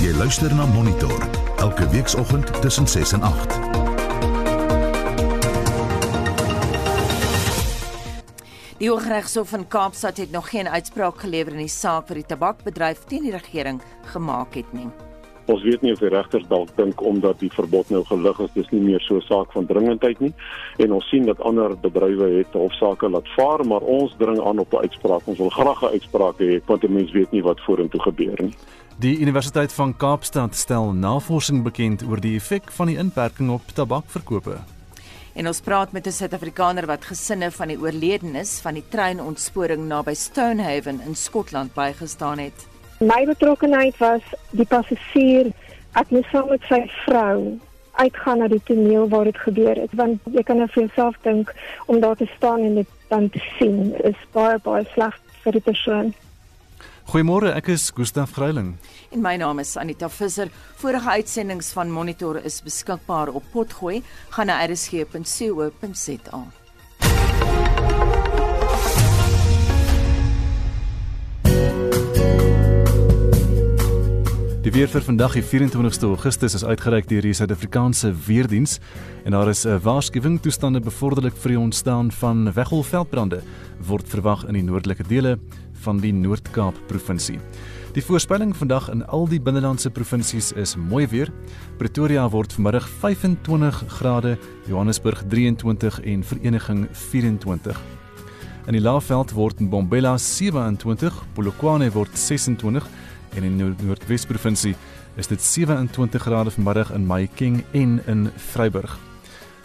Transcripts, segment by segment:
Jy luister na Monitor elke weekoggend tussen 6 en 8. Die Hooggeregshof in Kaapstad het nog geen uitspraak gelewer in die saak wat die tabakbedryf teen die regering gemaak het nie. Ons weet nie of die regters dalk dink omdat die verbod nou gelig is, dis nie meer so 'n saak van dringendheid nie. En ons sien dat ander bedrywe het hofsaake laat vaar, maar ons dring aan op 'n uitspraak. Ons wil graag 'n uitspraak hê want 'n mens weet nie wat vorentoe gebeur nie. Die Universiteit van Kaapstad stel navorsing bekend oor die effek van die inperking op tabakverkope. En ons praat met 'n Suid-Afrikaner wat gesinne van die oorledenes van die treinontsporing naby Stonehaven in Skotland bygestaan het. My betrokkenheid was die passasier ek moes saam met sy vrou uitgaan na die toneel waar dit gebeur het want jy kan nou vir jouself dink om daar te staan en dit dan te sien is baie baie sleg vir die persoon. Goeiemôre, ek is Gustaf Greiling. En my naam is Anita Visser. Vorige uitsendings van Monitor is beskikbaar op Potgooi. Gaan na rsg.co.za. Die weer vir vandag, die 24ste Augustus, is uitgereik deur die Suid-Afrikaanse Weerdiens en daar is 'n waarskuwing toestande bevorderlik vir die ontstaan van weggolfveldbrande word verwag in die noordelike dele van die Noord-Kaap provinsie. Die voorspelling vandag in al die binnelandse provinsies is mooi weer. Pretoria word vanmiddag 25 grade, Johannesburg 23 en Vereniging 24. In die Laagveld word Mbombela 27, Polokwane word 26 en in die Noordwes provinsie is dit 27 grade vanmiddag in Mahikeng en in Vryburg.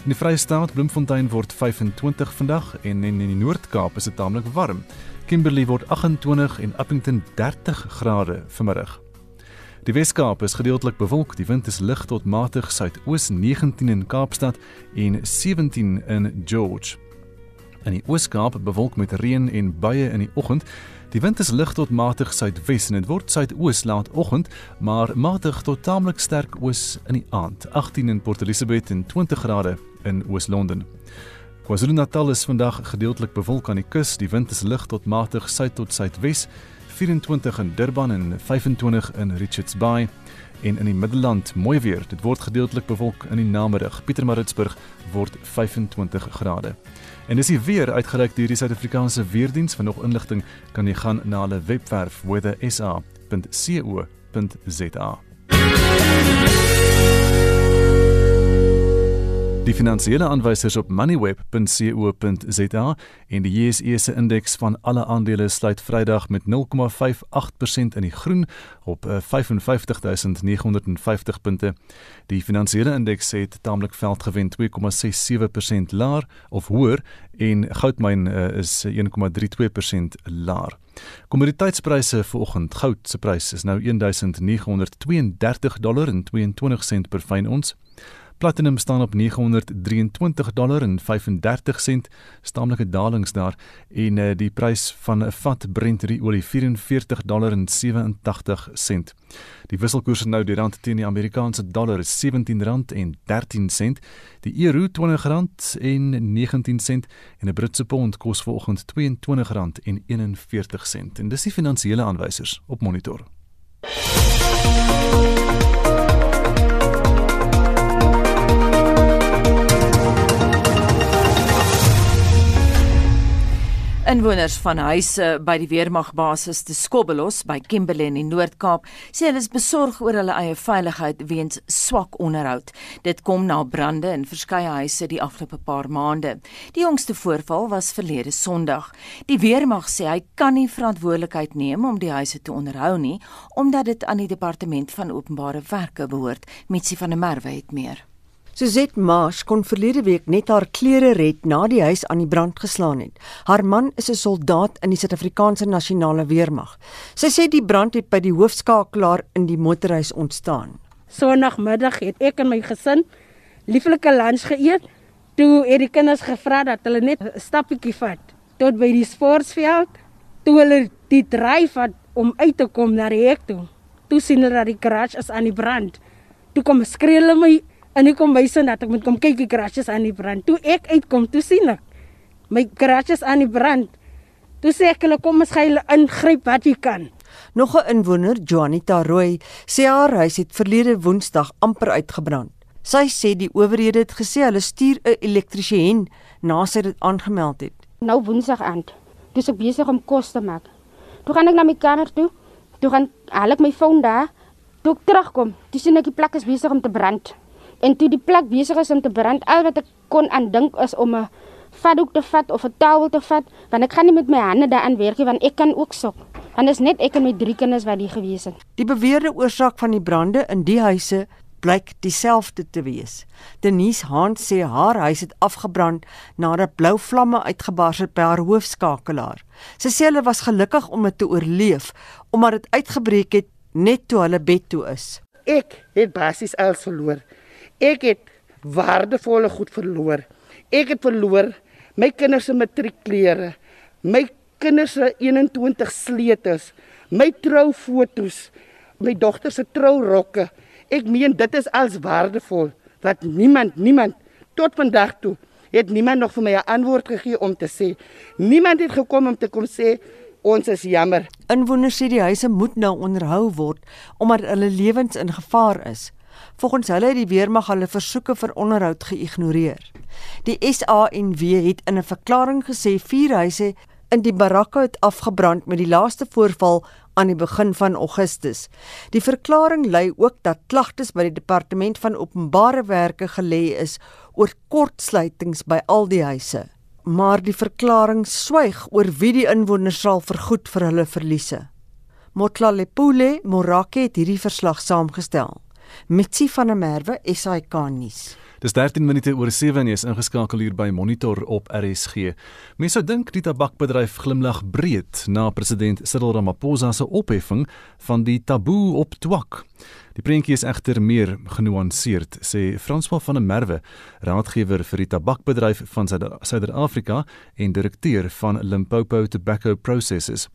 In die Vrystaat, Bloemfontein word 25 vandag en in die Noord-Kaap is dit taamlik warm. Kimberley word 28 en Appington 30 grade vanmiddag. Die Weskaap is gedeeltelik bewolk. Die wind is lig tot matig suidoos 19 in Kaapstad en 17 in George. In die Ooskaap bewolk met reën en buie in die oggend. Die wind is lig tot matig suidwes en dit word suidoos laat oggend, maar matig tot taamlik sterk oos in die aand. 18 in Port Elizabeth en 20 grade in Oos-London. KwaZulu-Natal is vandag gedeeltelik bewolk aan die kus. Die wind is lig tot matig suid tot suidwes. 24 in Durban en 25 in Richards Bay en in die Middelland mooi weer. Dit word gedeeltelik bewolk in die namiddag. Pietermaritzburg word 25 grade. En dis weer uitgereik deur die Suid-Afrikaanse Weerdiens. Vir nog inligting kan jy gaan na hulle webwerf weathersa.co.za. Die finansiële aanwysers op moneyweb.co.za en die JSE se indeks van alle aandele sluit Vrydag met 0,58% in die groen op 55950 punte. Die finansiële indeks het taamlik veld gewen 2,67% laer of hoër en goudmyn uh, is 1,32% laer. Kommoditeitspryse vanoggend goud se prys is nou 1932 dollar en 22 sent per fyn ons. Platinum staan op 923 dollar en 35 sent, staamlike dalings daar en uh, die prys van 'n vat Brent olie 44 dollar en 87 sent. Die wisselkoers nou die rand teen die Amerikaanse dollar is 17 rand en 13 sent, die euro 20 rand en 19 sent en 'n Britse pond kos vanoggend 22 rand en 41 sent. En dis die finansiële aanwysers op monitor. Inwoners van huise by die weermagbasis te Skobbelos by Kimberley in die Noord-Kaap sê hulle is besorg oor hulle eie veiligheid weens swak onderhoud. Dit kom na brande in verskeie huise die afgelope paar maande. Die jongste voorval was verlede Sondag. Die weermag sê hy kan nie verantwoordelikheid neem om die huise te onderhou nie omdat dit aan die departement van openbare werke behoort. Mitsi van der Merwe het meer. Suzette Marsh kon verlede week net haar klere red na die huis aan die brand geslaan het. Haar man is 'n soldaat in die Suid-Afrikaanse Nasionale Weermag. Sy sê die brand het by die hoofskakelaar in die motorhuis ontstaan. Sondagmiddag het ek en my gesin lieflike lunch geëet. Toe het die kinders gevra dat hulle net 'n stappietjie vat tot by die sportveld. Toe hulle die dryf wat om uit te kom na die hek toe. Toe sien hulle dat die garage is aan die brand. Toe kom skree hulle my En ek kom by sin dat ek moet kom kyk die krasjes aan die brand. Toe ek uitkom, toe sien ek my krasjes aan die brand. Toe sê ek hulle kom ons gaan ingryp wat jy kan. Nog 'n inwoner, Juanita Rooi, sê haar huis het verlede Woensdag amper uitgebrand. Sy sê die owerhede het gesê hulle stuur 'n elektriesien na sy dit aangemeld het. Nou Woensdag aand, dis ek besig om kos te maak. Toe gaan ek na my kamer toe. Toe gaan haal ek my foon daar. Toe ek terugkom, dis sien ek die plek is besig om te brand. En toe die plek besig is om te brand, al wat ek kon aan dink is om 'n vatdoek te vat of 'n towel te vat, want ek gaan nie met my hande daaraan werk nie want ek kan ook sok. Want is net ek en my drie kinders wat hier gewees het. Die beweerde oorsaak van die brande in die huise blyk dieselfde te wees. Denise Haan sê haar huis het afgebrand nadat blou vlamme uitgebars het by haar hoofskakelaar. Sy sê hulle was gelukkig om dit te oorleef omdat dit uitgebreek het net toe hulle bed toe is. Ek het basies alles verloor. Ek het waardevolle goed verloor. Ek het verloor my kinders se matriekklere, my kinders se 21 sleutels, my troufoto's, my dogter se trourokke. Ek meen dit is als waardevol wat niemand niemand tot vandag toe het niemand nog vir my 'n antwoord gegee om te sê. Niemand het gekom om te kom sê ons is jammer. Inwoners sê die huise moet nou onderhou word omdat hulle lewens in gevaar is. Volgens hulle het die weermag hulle versoeke vir onderhoud geïgnoreer. Die SANW het in 'n verklaring gesê vier huise in die barakke het afgebrand met die laaste voorval aan die begin van Augustus. Die verklaring lei ook dat klagtes by die departement van openbare werke gelê is oor kortsluitings by al die huise. Maar die verklaring swyg oor wie die inwoners sal vergoed vir hulle verliese. Motlalepule Morake het hierdie verslag saamgestel. Mitsi van der Merwe, SAK nuus. Dis 13 minute oor 7 en jy is ingeskakel hier by Monitor op RSG. Mense sou dink die tabakbedryf glimlag breed na president Cyril Ramaphosa se opheffing van die taboe op twak. Die prentjie is egter meer genuanceerd, sê Franswa van der Merwe, raadgewer vir die tabakbedryf van Suid-Afrika en direkteur van Limpopo Tobacco Processes.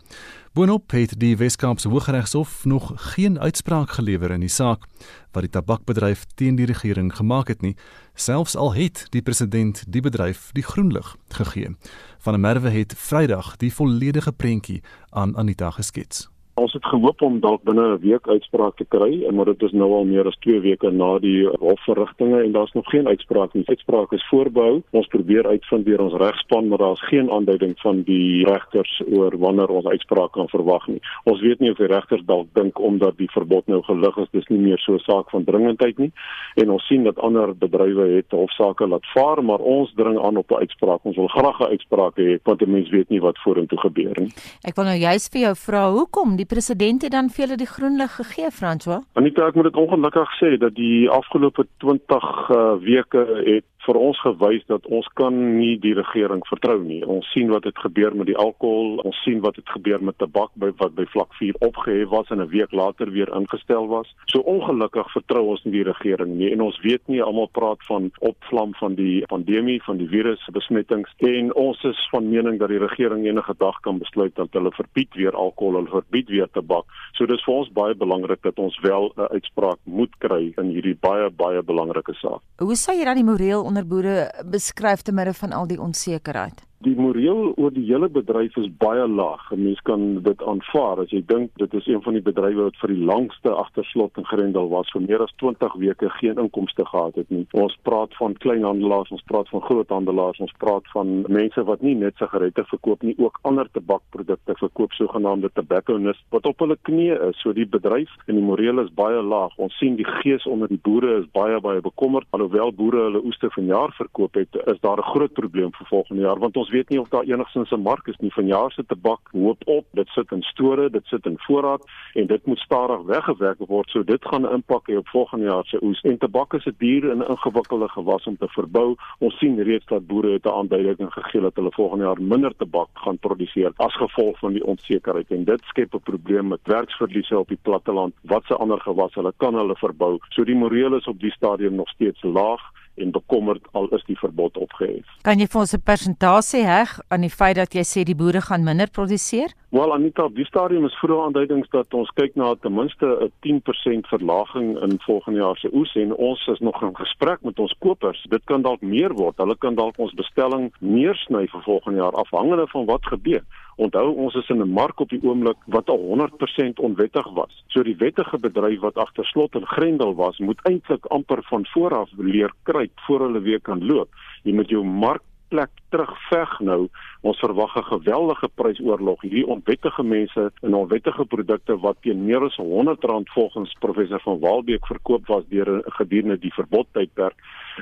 Boonop het die Weskaapse Hooggeregshof nog geen uitspraak gelewer in die saak wat die tabakbedryf teen die regering gemaak het nie, selfs al het die president die bedryf die groen lig gegee. Van der Merwe het Vrydag die volledige prentjie aan Anita geskets. Ons het gehoop om dalk binne 'n week uitspraak te kry, maar dit is nou al meer as 2 weke na die hofverrigtinge en daar's nog geen uitspraak nie. Uitspraak is voorbehou. Ons probeer uitvind deur ons regspan, maar daar's geen aanduiding van die regters oor wanneer ons uitspraak kan verwag nie. Ons weet nie of die regters dalk dink omdat die verbod nou gelig is, dis nie meer so 'n saak van dringendheid nie. En ons sien dat ander bedrywe het hofsaake laat vaar, maar ons dring aan op 'n uitspraak. Ons wil graag 'n uitspraak hê want mense weet nie wat vorentoe gebeur nie. Ek wil nou juist vir jou vra hoekom die president het dan vir hulle die groen lig gegee, François? Anita, ek moet dit ongelukkig sê dat die afgelope 20 uh, weke het vir ons gewys dat ons kan nie die regering vertrou nie. Ons sien wat het gebeur met die alkohol, ons sien wat het gebeur met tabak by wat by vlak 4 opgehef was en 'n week later weer ingestel was. So ongelukkig vertrou ons nie die regering nie en ons weet nie almal praat van opvlam van die pandemie van die virusbesmettings en ons is van mening dat die regering enige dag kan besluit dat hulle verbied weer alkohol, hulle verbied weer tabak. So dis vir ons baie belangrik dat ons wel 'n uitspraak moet kry in hierdie baie baie belangrike saak. Hoe sê jy dan die moreel onder boere beskryf te midde van al die onsekerheid? Die moreel oor die hele bedryf is baie laag. 'n Mens kan dit aanvaar as jy dink dit is een van die bedrywe wat vir die langste agter slot en grendel was vir meer as 20 weke geen inkomste gehad het nie. Ons praat van kleinhandelaars, ons praat van groothandelaars, ons praat van mense wat nie net sigarette verkoop nie, ook ander tabakprodukte verkoop, sogenaamde tobacconists wat op hulle knieë is. So die bedryf en die moreel is baie laag. Ons sien die gees onder die boere is baie baie bekommerd. Alhoewel boere hulle oeste vanjaar verkoop het, is daar 'n groot probleem vir volgende jaar want ons weet nie of daar enigsins 'n mark is nie. Vanjaar se tabak hoop op, dit sit in store, dit sit in voorraad en dit moet stadig weggewerk word. So dit gaan 'n impak hê op volgende jaar se oes. En tabak is 'n duur en ingewikkelde gewas om te verbou. Ons sien reeds dat boere het 'n aanduiding gegee dat hulle volgende jaar minder tabak gaan produseer as gevolg van die onsekerheid en dit skep 'n probleem met werksverliese op die platteland. Watse ander gewas hulle kan hulle verbou? So die moreel is op die stadium nog steeds laag en bekommerd al is die verbod opgehef. Kan jy vir ons 'n persentasie heg aan die feit dat jy sê die boere gaan minder produseer? Wel Anita, op die stadium is vroeë aanduidings dat ons kyk na ten minste 'n 10% verlaging in volgende jaar se oes en ons is nog in gesprek met ons kopers. Dit kan dalk meer word. Hulle kan dalk ons bestelling meer sny vir volgende jaar afhangende van wat gebeur. Onthou ons is in 'n mark op die oomblik wat al 100% onwettig was. So die wettige bedryf wat agter slot en grendel was, moet eintlik amper van vooraf leer kry voor hulle weer kan loop. Jy moet jou mark plek terugveg nou. Ons verwag 'n geweldige prysoorlog. Hierdie onwettige mense en onwettige produkte wat teen meer as R100 volgens professor van Waalbeek verkoop was deur gedurende die verbodtydperk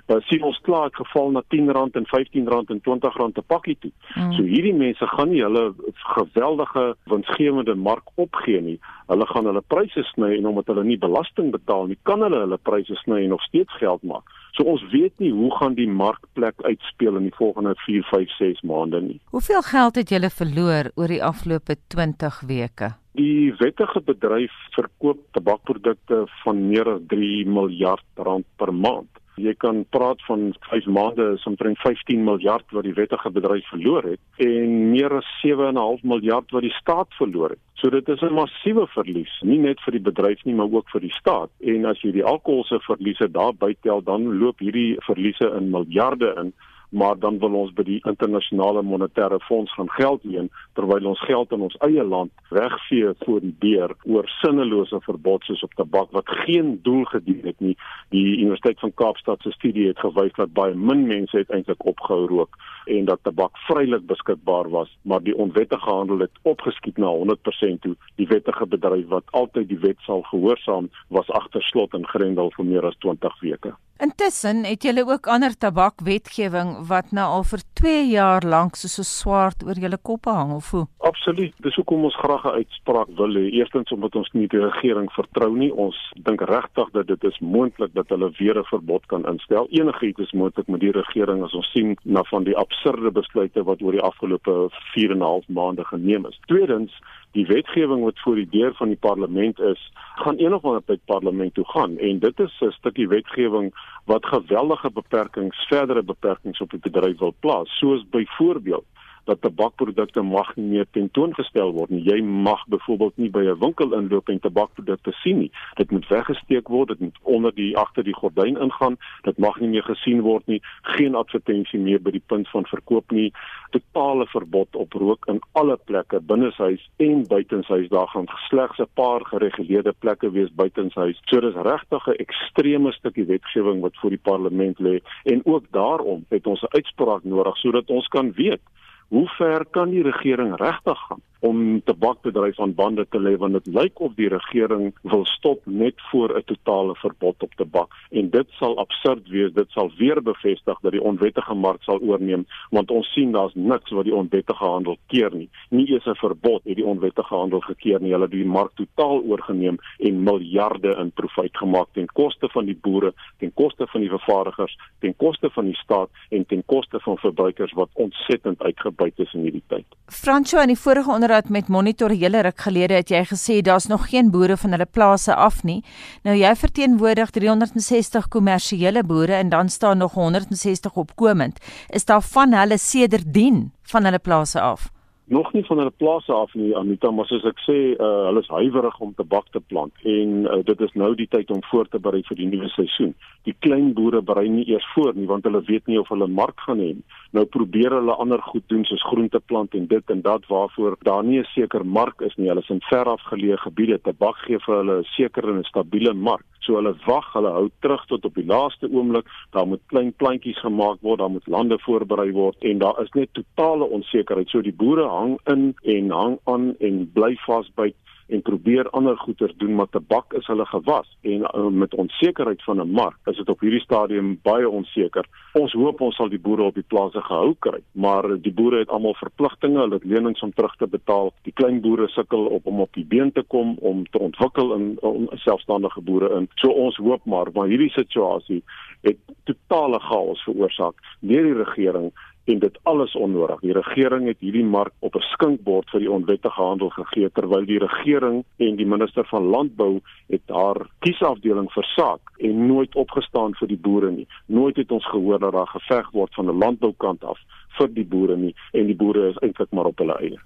uh, sien ons klaar het geval na R10 en R15 en R20 'n pakkie toe. Mm. So hierdie mense gaan nie hulle geweldige winsgewende mark opgee nie. Hulle gaan hulle pryse sny en omdat hulle nie belasting betaal nie, kan hulle hulle pryse sny en nog steeds geld maak. So ons weet nie hoe gaan die markplek uitspeel in die volgende 4, 5, 6 maande nie. Hoeveel geld het julle verloor oor die afgelope 20 weke? Die wettige bedryf verkoop tabakprodukte van meer as 3 miljard rand per maand. Jy kan praat van 5 maande is omtrent 15 miljard wat die wettige bedryf verloor het en meer as 7.5 miljard wat die staat verloor het. So dit is 'n massiewe verlies, nie net vir die bedryf nie, maar ook vir die staat. En as jy die alkoholse verliese daarby tel, dan loop hierdie verliese in miljarde in maar dan wil ons by die internasionale monetaire fonds gaan geld leen terwyl ons geld in ons eie land wegvee voor die deur oor sinnelose verbod soos op tabak wat geen doel gedien het nie. Die Universiteit van Kaapstad se studie het gewys dat baie min mense uiteindelik opgehou rook en dat tabak vrylik beskikbaar was, maar die onwettige handel het opgeskiet na 100% toe. Die wettige bedryf wat altyd die wet sal gehoorsaam, was agter slot en grendel vir meer as 20 weke. Intussen het julle ook ander tabakwetgewing wat nou al vir 2 jaar lank soos 'n swaard oor julle koppe hang of hoe? Absoluut. Dis hoekom ons graag 'n uitspraak wil hê. Eerstens omdat ons nie die regering vertrou nie. Ons dink regtig dat dit is moontlik dat hulle weer 'n verbod kan instel. Enigiets is moontlik met die regering as ons sien na van die absurde besluite wat oor die afgelope 4 en 'n half maande geneem is. Tweedens die wetgewing wat voor die deur van die parlement is, gaan eendag by die parlement toe gaan. En dit is 'n stukkie wetgewing wat geweldige beperkings, verdere beperkings op die bedryf wil plaas, soos byvoorbeeld dat tabakprodukte mag nie meer tentoongestel word nie. Jy mag byvoorbeeld nie by 'n winkel inloop en tabakprodukte sien nie. Dit moet weggesteek word, dit moet onder die agter die gordyn ingaan. Dit mag nie meer gesien word nie. Geen advertensie meer by die punt van verkoop nie. Totale verbod op rook in alle plekke, binneshuis en buitenshuis. Daar gaan slegs 'n paar gereguleerde plekke wees buitenshuis. So dis regtig 'n ekstreme stukkie wetgewing wat voor die parlement lê en ook daarom het ons 'n uitspraak nodig sodat ons kan weet Hoe ver kan die regering regtig gaan om tabakbedryf aan bande te lê want dit lyk of die regering wil stop net voor 'n totale verbod op tabak. En dit sal absurd wees dit sal weer bevestig dat die onwettige mark sal oorneem want ons sien daar's niks wat die onwettige handel keer nie. Nie eens 'n verbod het die onwettige handel gekeer nie. Hulle het die mark totaal oorgeneem en miljarde in profiet gemaak ten koste van die boere ten koste van die vervaardigers ten koste van die staat en ten koste van verbruikers wat ontsettend uitgebuit is in hierdie tyd. Franco in die vorige onderhoud met Monitor hele ruk gelede het jy gesê daar's nog geen boere van hulle plase af nie. Nou jy verteenwoordig 360 kommersiële boere en dan staan nog 160 opkomend. Is daar van hulle sedertdien van hulle plase af? Nog nie van hulle plase af nie Anita maar soos ek sê uh, hulle is huiwerig om tabak te plant en uh, dit is nou die tyd om voor te berei vir die nuwe seisoen. Die klein boere berei nie eers voor nie want hulle weet nie of hulle mark gaan hê nie. Nou probeer hulle ander goed doen soos groente plant en dit en dat waarvoor daar nie 'n seker mark is nie. Hulle is in ver afgeleë gebiede. Tabak gee vir hulle 'n sekere en 'n stabiele mark. So hulle wag, hulle hou terug tot op die laaste oomblik. Daar moet klein plantjies gemaak word, daar moet lande voorberei word en daar is net totale onsekerheid. So die boere hang in en hang aan en bly vasbyt en probeer ander goeder doen maar tabak is hulle gewas en uh, met onsekerheid van 'n mark is dit op hierdie stadium baie onseker. Ons hoop ons sal die boere op die plase gehou kry, maar die boere het almal verpligtinge, hulle het lenings om terug te betaal. Die klein boere sukkel op om op die been te kom om te ontwikkel in om selfstandige boere in. So ons hoop maar, maar hierdie situasie het totale chaos veroorsaak deur die regering en dit alles onnodig. Die regering het hierdie mark op 'n skinkbord vir die onwettige handel gegee terwyl die regering en die minister van landbou het haar kiesafdeling versaak en nooit opgestaan vir die boere nie. Nooit het ons gehoor dat daar geveg word van 'n landboukant af vir die boere nie en die boere is eintlik maar op hulle eie.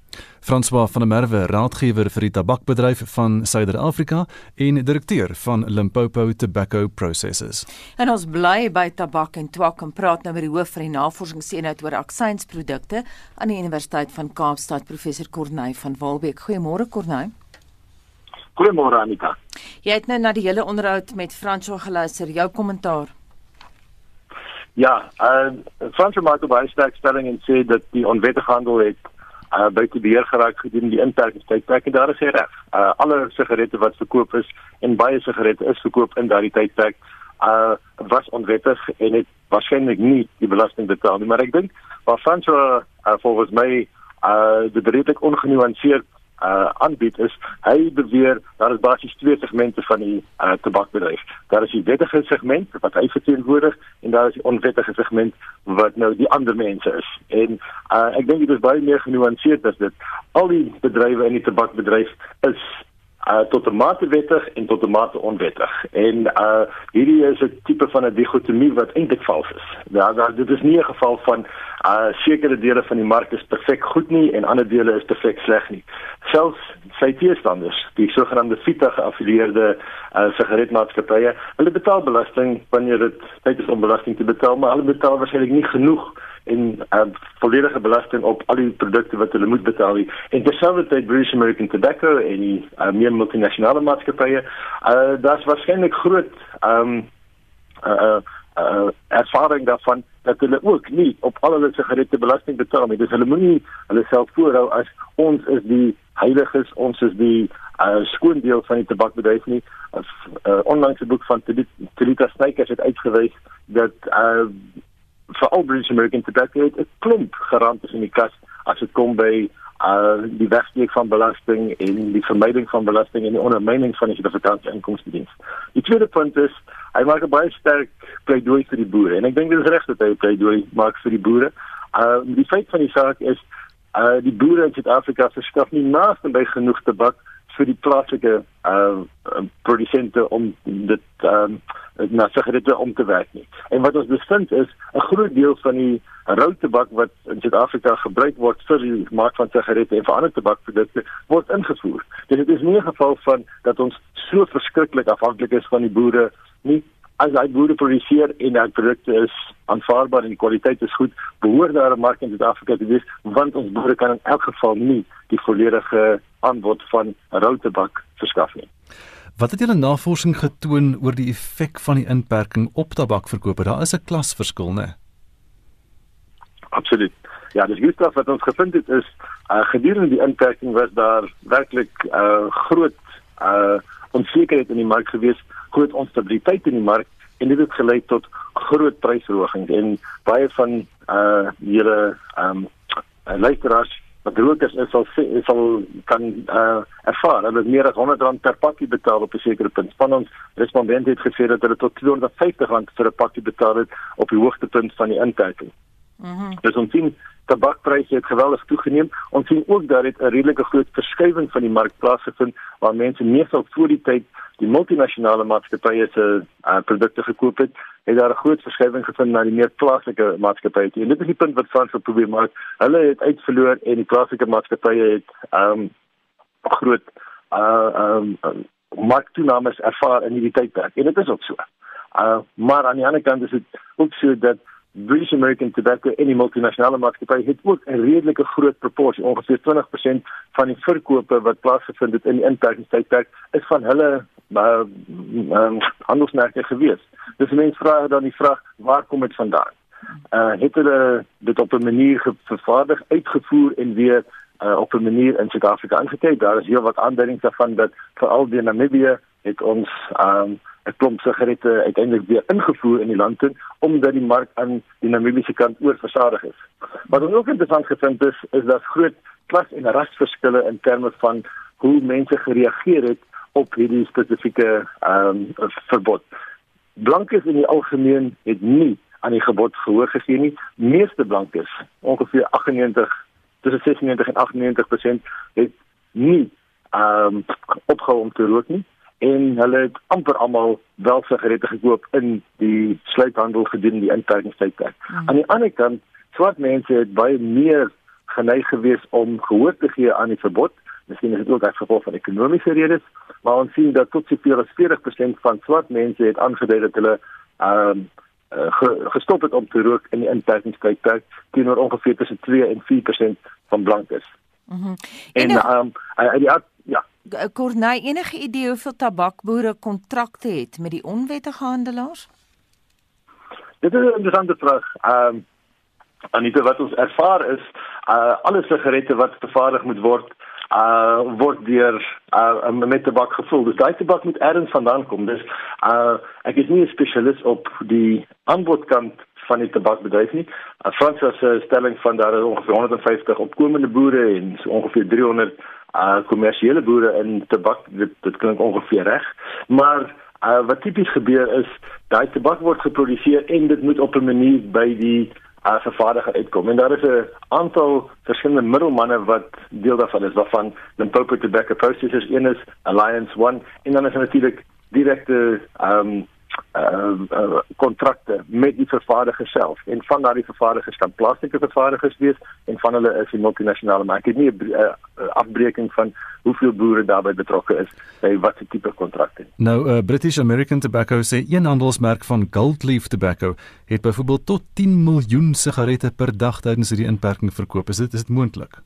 François van der Merwe, raadgewer vir die tabakbedryf van Suider-Afrika en direkteur van Limpopo Tobacco Processes. En ons bly by tabak en twak en praat nou met die hoof van die navorsingseenheid oor aksiensprodukte aan die Universiteit van Kaapstad, professor Corneille van Walbeek. Goeiemôre Corneille. Goeiemôre Anita. Jy het nou na die hele onderhoud met François geluister. Jou kommentaar. Ja, uh François maak 'n baie sterk stelling en sê dat die onwettige handel het uh buite beheer geraak gedurende die inperkingstydperk en daar is hy reg. Uh alle sigarette wat verkoop is en baie sigarette is verkoop in daardie tydperk uh was onwettig en het waarskynlik nie die belasting betaal nie, maar ek dink waar François uh, volgens my uh dit redelik ongenuanceerd uh aanbied is hy beweer daar is basies twee segmente van die uh tabakbedryf. Daar is die wettige segment wat hy verteenwoordig en daar is die onwettige segment wat nou die ander mense is. En uh ek dink dit is baie meer genuanceerd as dit. Al die bedrywe in die tabakbedryf is uh tot 'n mate wettig en tot 'n mate onwettig. En uh hierdie is 'n tipe van 'n digotomie wat eintlik vals is. Ja, daar dit is nie 'n geval van uh sekere dele van die mark is perfek goed nie en ander dele is perfek sleg nie. Selfs sy teestanders, die sogenaamde FITA geaffilieerde uh sigaretmaatskappye, hulle betaal belasting wanneer dit tyd is om belasting te betaal, maar hulle betaal waarskynlik nie genoeg en uh, volledige belasting op al die produkte wat hulle moet betaal. En terselfdertyd British American Tobacco en die uh, meer multinasjonale maatskappye, uh, daar's waarskynlik groot um, uh, uh, ervaring daarvan dat hulle ook nie op al hulle sigarette belasting betaal nie. Dus hulle moenie hulle self voorhou as ons is die heiliges, ons is die uh, skoon deel van die tabakbedryf nie. As uh, onlangs 'n boek van Telita Snykers het uitgewys dat uh, vir al British American Tobacco 'n klomp garanties in die kas as dit kom by uh die wegsteek van belasting en die vermyding van belasting en die ondermyning van die Suid-Afrikaanse inkomstediens. Die tweede punt is hy maak 'n baie sterk pleidooi vir die boere en ek dink dit is reg dat hy 'n pleidooi maak vir die boere. Uh die feit van die saak is uh die boere in Suid-Afrika verskaf nie naaste by genoeg tabak vir die plaaslike uh produsente om dit um na sigarette om te werk nie. En wat ons bevind is 'n groot deel van die rou tabak wat in Suid-Afrika gebruik word vir die maak van sigarette en vir ander tabakprodukte word ingevoer. Dus dit is nie 'n geval van dat ons so verskriklik afhanklik is van die boere nie. As hy boere produseer en daai produkte is aanvaarbaar en die kwaliteit is goed, behoort daar 'n mark in Suid-Afrika te wees want ons boere kan in elk geval nie die volledige aanbod van rou tabak verskaf nie. Wat het julle navorsing getoon oor die effek van die inperking op tabakverkope? Daar is 'n klasverskil, né? Absoluut. Ja, dis goed wat ons gevind het is uh, gedurende die inperking was daar werklik 'n uh, groot uh, onsekerheid in die mark gewees, groot onstabiliteit in die mark en dit het gelei tot groot prysverhogings en baie van uh julle ehm um, luisteraars wat rokers is sal sal kan uh, ervaar hulle meer as 100 rand per pakkie betaal op 'n sekere punt. Van ons respondente het gesê dat hulle tot 250 rand vir 'n pakkie betaal het op die hoogtepunt van die inperking. Mhm. Mm dus ons sien tabakpryse het geweldig toegeneem. Ons sien ook dat dit 'n redelike groot verskywing van die mark plaasgevind waar mense meestal voor die tyd die multinasjonale maatskappye se uh, produkte gekoop het, het daar 'n groot verskywing gevind na die meer plaaslike maatskappye. En dit is die punt wat Frans wil probeer maak. Hulle het uitverloor en die plaaslike maatskappye het ehm um, groot uh ehm um, marktoenames ervaar in hierdie tydperk. En dit is ook so. Uh maar aan die ander kant is dit ook so dat British American Tobacco en die multinasjonale maatskappye het ook 'n redelike groot proporsie, ongeveer 20% van die verkope wat plaasgevind het in die inperkingstydperk is van hulle maar um, handelsmerke gewees. Dus mense vra dan die vraag, waar kom dit vandaan? Uh het hulle dit op 'n manier vervaardig, uitgevoer en weer uh, op 'n manier in Suid-Afrika aangeteken? Daar is heel wat aanduidings daarvan dat veral die Namibië het ons um 'n klomp sigarette uiteindelik weer ingevoer in die land in omdat die mark aan die Namibiese kant oorversadig is. Wat ook interessant gevind is, is dat groot klas en rasverskille in terme van hoe mense gereageer het op hierdie spesifieke ehm um, verbod. Blankes in die algemeen het nie aan die gebod gehoor gegee nie. Meeste blankes, ongeveer 98 tussen 96 en 98% het nie ehm um, opgehou om te rook nie en hulle het amper almal wel sigarette gekoop in die sluithandel gedurende die inperkingstydperk. Hmm. Aan die ander kant, swart mense het baie meer geneig gewees om gehoor te gee aan die verbod. Miskien is dit ook as gevolg van ekonomiese redes, maar ons sien dat tot seker as 40% van swart mense het aangedui dat hulle ehm um, gestop het om te rook in die inperkingstydperk teenoor ongeveer tussen 2 en 4% van blankes. Mhm. Mm en ehm um, uh, die ja, Kornay enige idee hoeveel tabakboere kontrakte het met die onwettige handelaars? Dit is 'n interessante vraag. Ehm um, Anita wat ons ervaar is uh alle sigarette wat vervaardig moet word uh word deur uh met tabak gevul. Dus daai tabak moet ergens vandaan kom. Dus uh ek is nie 'n spesialis op die aanbodkant van die tabakbedryf nie. Uh, Frans het 'n stelling van daar is ongeveer 150 opkomende boere en so ongeveer 300 uh kommersiële boere in tabak. Dit dit klink ongeveer reg. Maar uh wat tipies gebeur is daai tabak word geproduseer en dit moet op 'n manier by die uh, vervaardiger uitkom. En daar is 'n aantal verskillende middelmanne wat deel daarvan is, waarvan Limpopo Tobacco Processors een is, Alliance One en dan is natuurlik direkte ehm um, kontrakte uh, uh, met die vervaardiger self. En van daardie vervaardigers kan plastieke vervaardigers wees en van hulle is die multinasjonale maar ek het nie 'n uh, uh, afbreeking van hoeveel boere daarbey betrokke is by watter tipe kontrakte Nou uh, British American Tobacco sê een handelsmerk van Gold Leaf Tobacco het byvoorbeeld tot 10 miljoen sigarette per dag tydens hierdie inperking verkoop. Is dit is dit moontlik?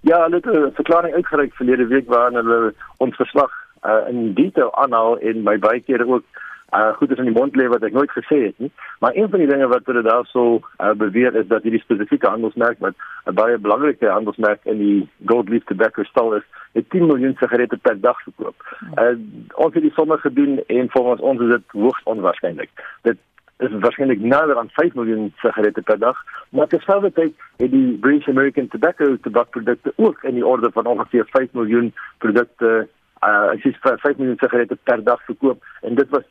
Ja, hulle het 'n verklaring uitgereik verlede week waarin hulle ons verslag uh, in detail aanhaal en my baie kere ook uh goed is in die mond lê wat ek nooit gesê het nie. Maar een van die dinge wat hulle daarso uh, beweer is dat hierdie spesifieke handelsmerk wat 'n baie belangrike handelsmerk in die gold leaf tobacco stal is, het 10 miljoen sigarette per dag verkoop. Uh ons het die somme gedoen en volgens ons is dit hoogs onwaarskynlik. Dit is waarskynlik nader aan 5 miljoen sigarette per dag, maar terselfdertyd het die British American Tobacco tabakprodukte ook in die orde van ongeveer 5 miljoen produkte uh as jy 5 miljoen sigarette per dag verkoop en dit was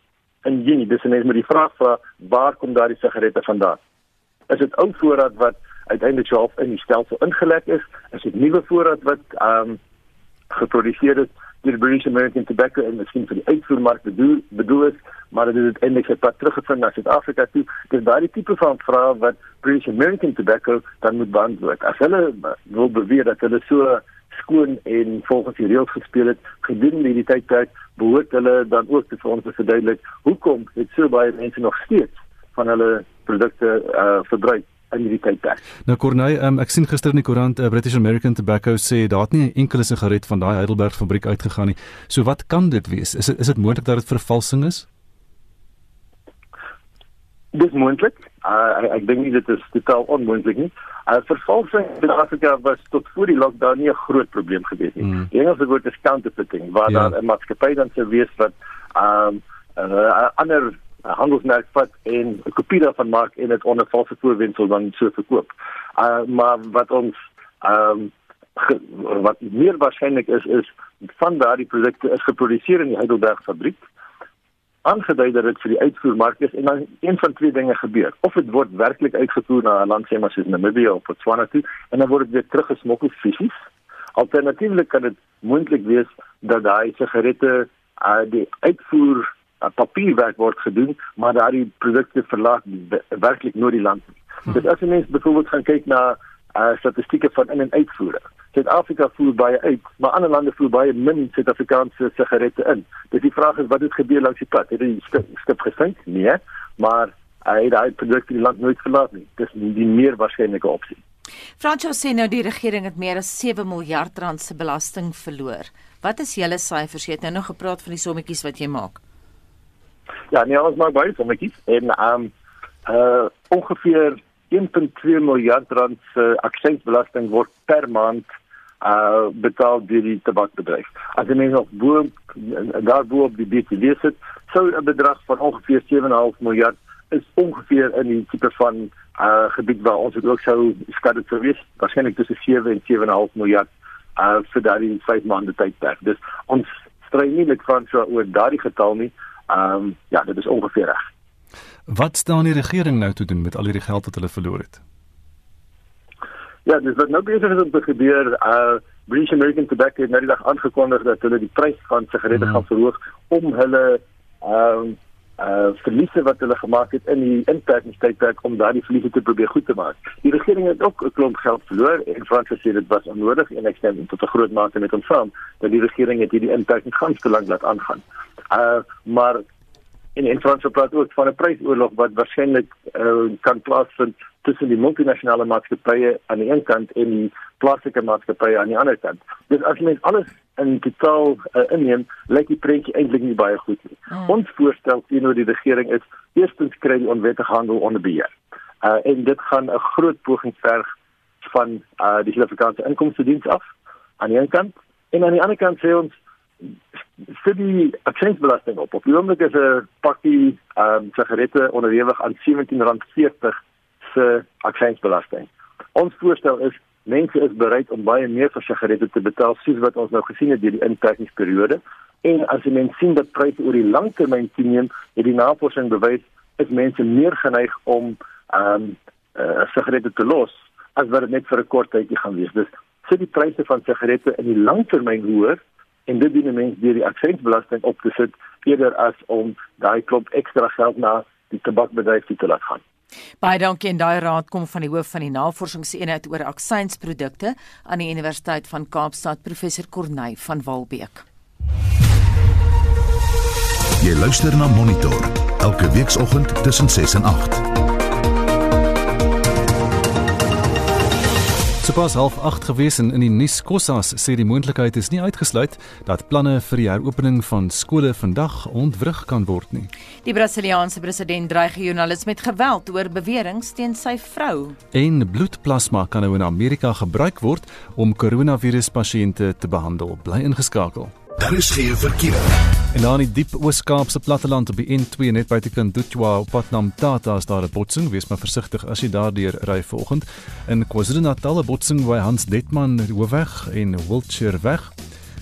in Junie. Dis net met die vraag vra waar kom daardie sigarette vandaan? Is dit ou voorraad wat uiteindelik self in die stelsel ingelek is? Is dit nuwe voorraad wat ehm um, geproduseer is deur British American Tobacco en miskien vir die uitvoermark bedoel bedoel is, maar dit het eintlik sy pad teruggevind na Suid-Afrika toe. Dis daardie tipe van vraag wat British American Tobacco dan moet beantwoord. As hulle wil beweer dat hulle so skoon en volgens die reëls gespeel het gedurende hierdie tydperk behoort hulle dan ook te vir ons te verduidelik hoekom het so baie mense nog steeds van hulle produkte uh, verbruik in hierdie tydperk. Nou Corneille, um, ek sien gister in die koerant uh, British American Tobacco sê daar het nie 'n enkele sigaret van daai Heidelberg fabriek uitgegaan nie. So wat kan dit wees? Is is dit moontlik dat dit vervalsing is? Dis moontlik. Uh, ek ek dink nie dit is totaal onmoontlik nie. Uh, vervalsing in Suid-Afrika was tot voor die lockdown nie 'n groot probleem gewees nie. Mm. Die Engelse woord is counterfeiting, waar ja. daar 'n maatskappy dan sou wees wat um, 'n uh, ander handelsmerk vat en 'n kopie daarvan maak en dit onder valse voorwendsel dan so verkoop. Uh, maar wat ons um, wat meer waarskynlik is is van daardie produkte is geproduseer in die Heidelberg fabriek aangedui dat dit vir die uitvoermark is en dan een van twee dinge gebeur. Of dit word werklik uitgevoer na 'n land sê maar soos Namibië of Botswana toe en dan word dit weer teruggesmokkel fisies. Alternatiefelik kan dit moontlik wees dat daai sigarette uh, die uitvoer uh, papierwerk word gedoen, maar daardie produkte verlaat werklik nooit die land nie. Hm. Dit as jy mens byvoorbeeld gaan kyk na uh, statistieke van in en uitvoere. Suid-Afrika voer baie uit, maar ander lande voer baie min Suid-Afrikaanse sigarette in. Dis die vraag is wat het gebeur langs die pad? Het die skip, skip gesink? Nee, maar hy het hy produkte die land nooit verlaat nie. Dis die meer waarskynlike opsie. Franco sê nou die regering het meer as 7 miljard rand se belasting verloor. Wat is julle syfers? Jy het nou nog gepraat van die sommetjies wat jy maak. Ja, nee, ons maak baie sommetjies en ehm um, uh ongeveer 1.2 miljard rand se aksiesbelasting word per maand uh betaal deur die tabakbedryf. As jy mens op bo daar bo op die BTW sit, sou 'n bedrag van ongeveer 7.5 miljard is ongeveer in die tipe van uh gebied waar ons ook sou skade sou wees, waarskynlik tussen 7 en 7.5 miljard uh vir daardie 5 maande tydperk. Dus ons stry nie met Franswa oor daardie getal nie. Ehm um, ja, dit is ongeveer reg. Wat staan die regering nou te doen met al hierdie geld wat hulle verloor het? Ja, dis wat nou besig is om te gebeur. Uh British American Tobacco het nou die dag aangekondig dat hulle die prys van sigarette mm. gaan verhoog om hulle ehm uh, uh verliese wat hulle gemaak het in die inperkingstydperk om daardie verliese te probeer goed te maak. Die regering het ook 'n klomp geld verloor en Frans sê dit was onnodig en ek stem tot 'n groot mate met hom saam dat die regering het hierdie inperking gaan te lank laat aangaan. Uh maar en en Frans praat ook van 'n prysoorlog wat waarskynlik uh, kan plaasvind tussen die multinasjonale maatskappye aan die een kant en die plaaslike maatskappye aan die ander kant. Dus as mens alles in totaal uh, inneem, lyk die prentjie eintlik nie baie goed nie. Hmm. Ons voorstel teenoor die regering is eerstens kry die onwettige handel onder beheer. Uh, en dit gaan 'n groot poging verg van uh, die Suid-Afrikaanse Inkomste Diens af aan die een kant en aan die ander kant sê ons vir die aksiesbelasting op. Op die oomblik is 'n pakkie ehm um, sigarette onderhewig aan R17.40 se aksiesbelasting. Ons voorstel is mense is bereid om baie meer vir sigarette te betaal soos wat ons nou gesien het deur die inperkingsperiode. En as jy mens sien dat pryse oor die langtermyn toeneem, het die navorsing bewys is mense meer geneig om ehm um, uh, sigarette te los as wat dit net vir 'n kort tydjie gaan wees. Dus sit die pryse van sigarette in die langtermyn hoër en dit dien mense deur die aksiesbelasting op te sit eerder as om daai klop ekstra geld na die tabakbedryf te laat gaan. Baie dankie en daai raad kom van die hoof van die navorsingseenheid oor aksiensprodukte aan die Universiteit van Kaapstad, professor Corneil van Walbeek. Jy luister na Monitor elke weekoggend tussen 6 en 8. Sopas half 8 gewees en in die nuus Kossas sê die moontlikheid is nie uitgesluit dat planne vir die heropening van skole vandag ontwrig kan word nie. Die Brasiliaanse president dreig joernaliste met geweld oor beweringe teen sy vrou. En bloedplasma kan nou in Amerika gebruik word om koronaviruspasiënte te behandel. Bly ingeskakel. Daar is geen verkeer. En dan in die diep Oos-Kaapse platteland op die N2 net buite Kandutwa op pad na Mtata is daar 'n botsing. Wees maar versigtig as jy daardeur ry vanoggend. In KwaZulu-Natal 'n botsing by Hans Detman Hoofweg en Wiltshire weg.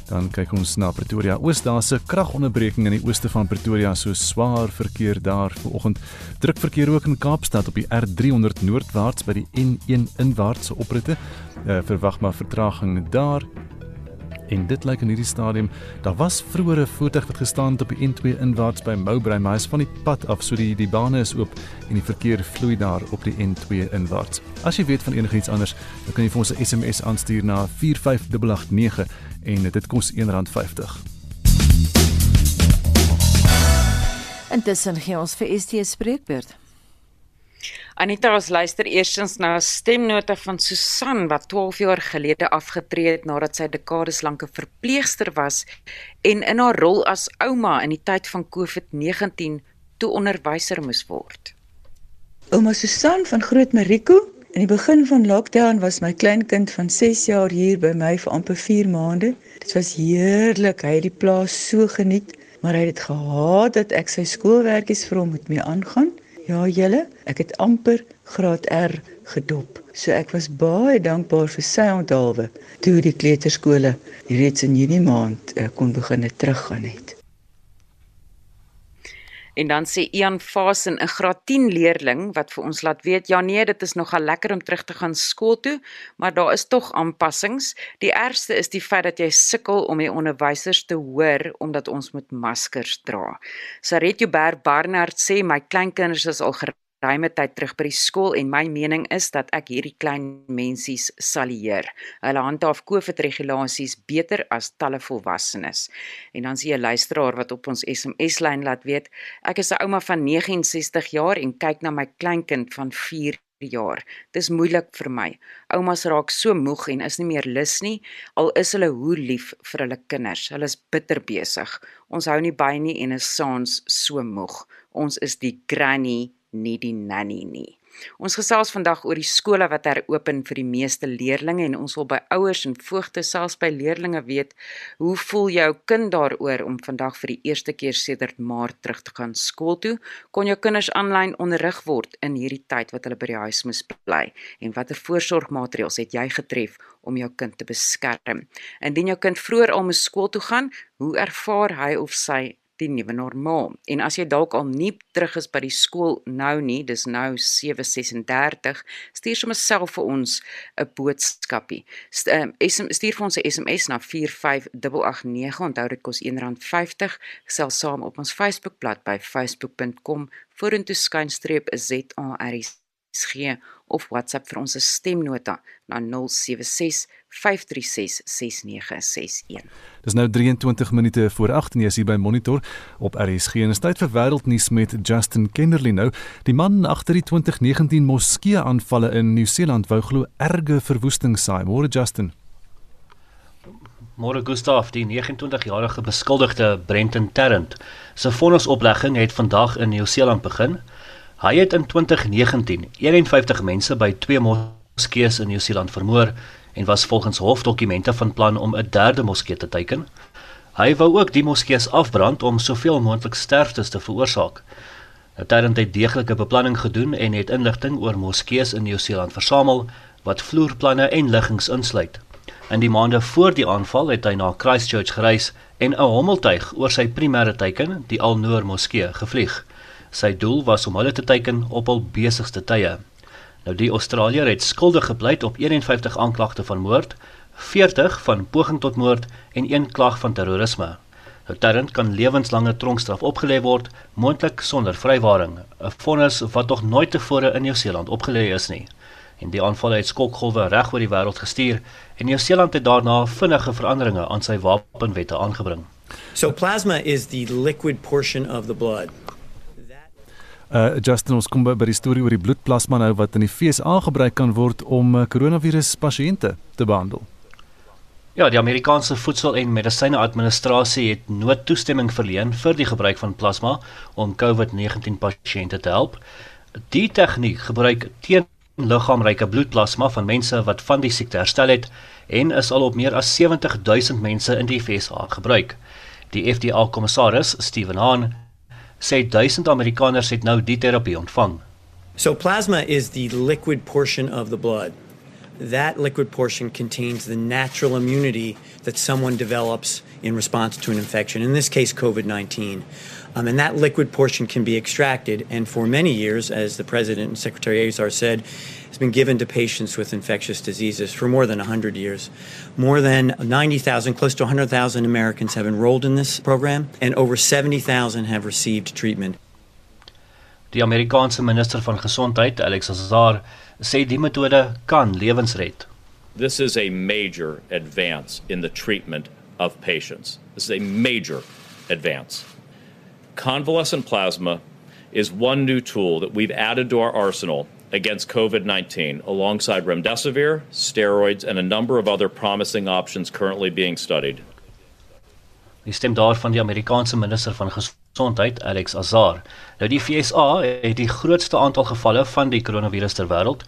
Dan kyk ons na Pretoria. Oos daar se kragonderbreking in die ooste van Pretoria, so swaar verkeer daar vanoggend. Druk verkeer ook in Kaapstad op die R300 noordwaarts by die N1 inwaartse opritte. Uh, verwag maar vertraging daar en dit lyk in hierdie stadium daar was vroeër 'n voertuig wat gestaan het op die N2 inwaarts by Moubrey maar hy is van die pad af so die die bane is oop en die verkeer vloei daar op die N2 inwaarts. As jy weet van enigiets anders dan kan jy vir ons 'n SMS aanstuur na 45889 en dit kos R1.50 Intussen gee ons vir ST spreekbeurt Anita ons luister eerstens na 'n stemnota van Susan wat 12 jaar gelede afgetree het nadat sy dekades lank 'n verpleegster was en in haar rol as ouma in die tyd van COVID-19 toe onderwyser moes word. Ouma Susan van Groot Mariko, in die begin van lockdown was my kleinkind van 6 jaar hier by my vir amper 4 maande. Dit was heerlik, hy het die plaas so geniet, maar hy het gehaat dat ek sy skoolwerkies vir hom moet mee aangaan. Ja, julle, ek het amper graad R gedop. So ek was baie dankbaar vir sy onthaalwe toe die kleuterskole reeds in Junie maand uh, kon begin teruggaan het. En dan sê Ian Fasen 'n graad 10 leerling wat vir ons laat weet ja nee, dit is nogal lekker om terug te gaan skool toe, maar daar is tog aanpassings. Die ergste is die feit dat jy sukkel om die onderwysers te hoor omdat ons moet maskers dra. Saret Joubert Barnard sê my kleinkinders is al ruime tyd terug by die skool en my mening is dat ek hierdie klein mensies sal leer. Hulle handhaaf COVID regulasies beter as talle volwassenes. En dan sien jy 'n luisteraar wat op ons SMS lyn laat weet, ek is 'n ouma van 69 jaar en kyk na my kleinkind van 4 jaar. Dis moeilik vir my. Oumas raak so moeg en is nie meer lus nie, al is hulle hoe lief vir hulle kinders. Hulle is bitter besig. Ons hou nie by nie en is saans so moeg. Ons is die granny nie die nanny nie. Ons gesels vandag oor die skole wat heropen vir die meeste leerdlinge en ons wil by ouers en voogte selfs by leerdlinge weet, hoe voel jou kind daaroor om vandag vir die eerste keer sedert Maart terug te gaan skool toe? Kon jou kinders aanlyn onderrig word in hierdie tyd wat hulle by die huis moes bly? En watter voorsorgmaatreëls het jy getref om jou kind te beskerm? Indien jou kind vroeër al moes skool toe gaan, hoe ervaar hy of sy die nuwe normaal. En as jy dalk al nie terug is by die skool nou nie, dis nou 7:36, stuur sommer self vir ons 'n boodskapie. Ehm, stuur vir ons 'n SMS na 45889. Onthou dit kos R1.50. Gesels saam op ons Facebookblad by facebook.com vorentoe skynstreep ZARSG of WhatsApp vir ons stemnota na 076 536 6961. Dis nou 23 minute voor 8 en jy is hier by Monitor op RSG en is tyd vir wêreldnuus met Justin Kennerly nou. Die man agter die 2019 moskee aanvalle in Nieu-Seeland wou glo erge verwoesting saai. Môre Justin. Môre Gustaf, die 29-jarige beskuldigde Brenton Tarrant, se vonnisoplegging het vandag in Nieu-Seeland begin. Hy het in 2019 51 mense by twee moskeeë in Nieu-Seeland vermoor en was volgens hofdokumente van plan om 'n derde moskee te teiken. Hy wou ook die moskeeë afbrand om soveel moontlik sterftes te veroorsaak. Tydens het deeglike beplanning gedoen en het inligting oor moskeeë in Nieu-Seeland versamel wat vloerplanne en liggings insluit. In die maande voor die aanval het hy na Christchurch gereis en 'n hommeltuig oor sy primêre teiken, die Al-Noor Moskee, gevlieg. Sy doel was om hulle te teiken op hul besigste tye. Nou die Australiër het skuldig gepleit op 51 aanklagte van moord, 40 van poging tot moord en een klag van terrorisme. Nou Tarrant kan lewenslange tronkstraf opgelê word, moontlik sonder vrywaring, 'n vonnis wat nog nooit tevore in Nieu-Seeland opgelê is nie. En die aanval het skokgolwe reg oor die wêreld gestuur en Nieu-Seeland het daarna vinnige veranderinge aan sy wapenwette aangebring. So plasma is the liquid portion of the blood. Uh Justin ons kom by, by die storie oor die bloedplasma nou wat in die FSA gebruik kan word om uh, koronavirus pasiënte te behandel. Ja, die Amerikaanse Voedsel- en Medisyne-administrasie het noodtoestemming verleen vir die gebruik van plasma om COVID-19 pasiënte te help. Die tegniek gebruik teen liggaamryke bloedplasma van mense wat van die siekte herstel het en is al op meer as 70 000 mense in die FSA gebruik. Die FDA-kommissaris, Steven Hahn, sê duisend Amerikaners het nou die terapie ontvang. So plasma is the liquid portion of the blood. That liquid portion contains the natural immunity that someone develops in response to an infection, in this case COVID-19. Um, and that liquid portion can be extracted and for many years as the president and secretary Azar said has been given to patients with infectious diseases for more than 100 years. More than 90,000, close to 100,000 Americans have enrolled in this program, and over 70,000 have received treatment. Die Amerikaanse minister van gesondheid, Alex Azar, sê die metode kan lewens red. This is a major advance in the treatment of patients. This is a major advance. Convalescent plasma is one new tool that we've added to our arsenal against COVID 19 alongside remdesivir, steroids, and a number of other promising options currently being studied. Die stem daar van die Amerikaanse minister van gesondheid, Alex Azar. Nou die FSA het die grootste aantal gevalle van die koronavirus ter wêreld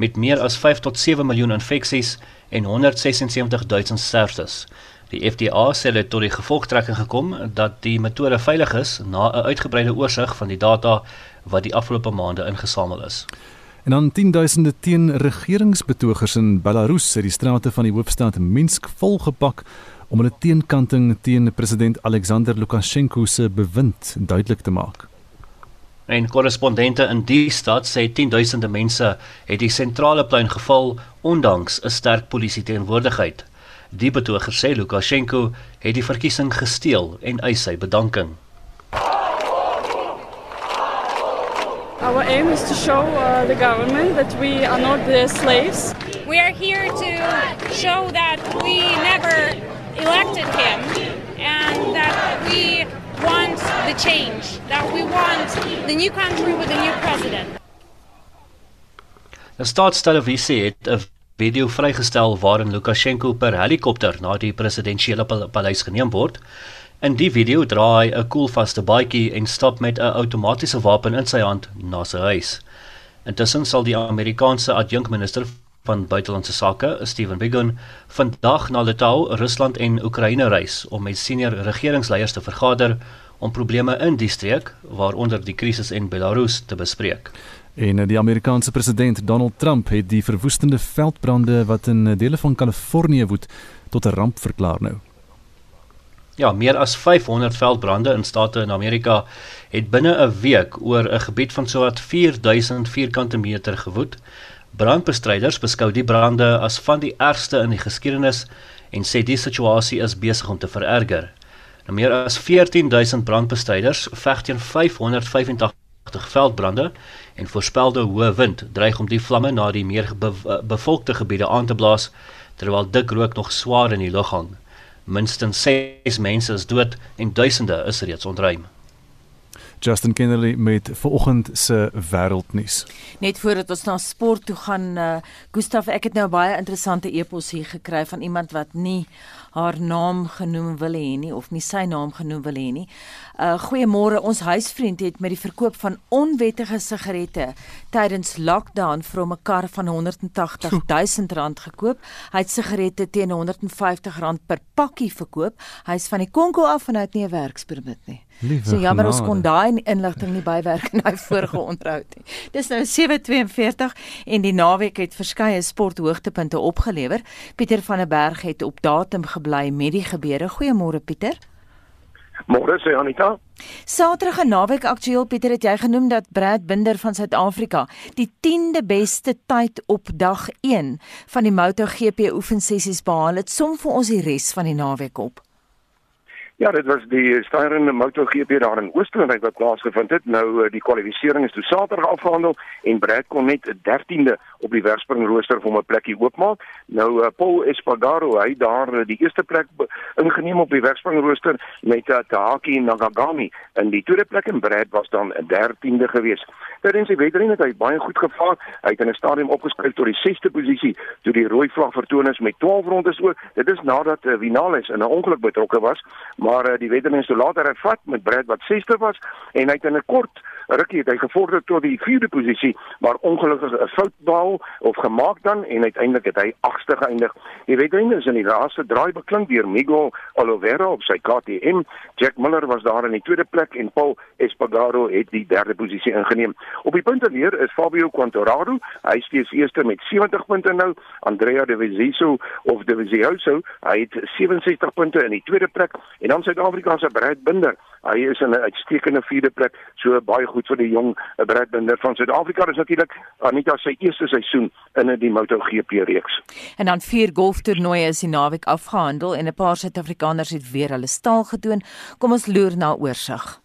met meer as 5 tot 7 miljoen infeksies en 176 000 sterftes. Die FDA sê dit tot die gevolgtrekking gekom dat die metode veilig is na 'n uitgebreide oorsig van die data wat die afgelope maande ingesamel is. En dan tienduisende teen regeringsbetogers in Belarus het die strate van die hoofstad Minsk volgepak om hulle teenkanting teen president Alexander Lukasjenko se bewind duidelik te maak. En korrespondente in die stad sê tienduisende mense het die sentrale plein geval ondanks 'n sterk polisie teenwoordigheid. Die betogers sê Lukasjenko het die verkiesing gesteel en eis sy bedanking. Our aim is to show uh, the government that we are not their slaves. We are here to show that we never elected him and that we want the change, that we want the new country with a new president. Die staatstelevisie het 'n video vrygestel waarin Lukasjenko per helikopter na die presidentsiële paleis geneem word. In die video dra hy 'n koelvaste baadjie en stap met 'n outomatiese wapen in sy hand na sy huis. Intussen sal die Amerikaanse adjunkminister van buitelandse sake, Steven Biegun, vandag na Litouw, Rusland en Oekraïne reis om met senior regeringsleiers te vergader om probleme in die streek, waaronder die krisis in Belarus, te bespreek. En eh, die Amerikaanse president Donald Trump het die verwoestende veldbrande wat in eh, dele van Kalifornië woed tot 'n ramp verklaar nou. Ja, meer as 500 veldbrande in state in Amerika het binne 'n week oor 'n gebied van sowat 4000 vierkante meter gewoed. Brandbestryders beskou die brande as van die ergste in die geskiedenis en sê die situasie is besig om te vererger. Nou meer as 14000 brandbestryders veg teen 585 veldbrande en voorspelde hoë wind dreig om die vlamme na die meer bevolkte gebiede aan te blaas terwyl dik rook nog swaar in die lug hang. Minstens 6 mense is dood en duisende is reeds ontruim. Justin Kennedy met vanoggend se wêreldnuus. Net voordat ons na sport toe gaan, uh, Gustaf, ek het nou baie interessante e-pos hier gekry van iemand wat nie haar naam genoem wil hê nie of nie sy naam genoem wil hê nie. Uh goeiemôre, ons huisvriend het met die verkoop van onwettige sigarette tydens lockdown vir 'n kar van 180 000 rand gekoop. Hy het sigarette teen 150 rand per pakkie verkoop. Hy's van die Konko af en hy het nie 'n werkspermit nie. Liewe so jammer ons genade. kon daai inligting nie bywerk in hy vorige onderhoud nie. Dis nou 7:42 en die naweek het verskeie sporthoogtepunte opgelewer. Pieter van der Berg het op datum gebly met die gebeure. Goeiemôre Pieter. Môre sê Anita. Saterdag en naweek aktueel Pieter het jy genoem dat Brad Binder van Suid-Afrika die 10de beste tyd op dag 1 van die MotoGP oefensessies behaal het. Som vir ons die res van die naweek op. Ja, dit was die styrende MotoGP daar in Oostenryk wat plaasgevind het. Nou eh, die kwalifikasie is toe Saterdag afgehandel en Brad kon net 13de op die wegspringrooster vir 'n plekkie oopmaak. Nou uh, Paul Espargaro, hy daar uh, die eerste plek ingeneem op die wegspringrooster met uh, Tahaki Nagagami in die tweede plek en Brad was dan 'n 13de gewees. Tydens die wedren het hy baie goed gevaar. Hy het in 'n stadium opgeskryf tot die 6ste posisie toe die rooi vlag vertoon is met 12 rondes oor. Dit is nadat uh, Vinales in 'n ongeluk betrokke was, maar uh, die wedren is toe later hervat met Brad wat 6ste was en hy het in 'n kort rukkie het hy gevorder tot die 4de posisie, maar ongelukkig 'n fout behaal of gemaak dan en uiteindelik het hy 8ste geëindig. Die wedren is in die laaste draai beklink deur Miguel Oliveira op sy KTM. Jack Miller was daar in die tweede plek en Paul Espargaro het die derde posisie ingeneem. Op die punteleer is Fabio Quartararo, hy steeds eerste met 70 punte nou. Andrea De Vizio of De Vizioso, hy het 67 punte in die tweede plek en dan Suid-Afrika se Brad Binder. Hy is in 'n uitstekende vierde plek, so baie goed vir die jong eh, Brad Binder van Suid-Afrika. Dis natuurlik Anita se eerste seisoen in die MotoGP reeks. En dan vier golftoernooie is die naweek afgehandel en 'n paar Suid-Afrikaners het weer hulle staal gedoen. Kom ons loer na oorsig.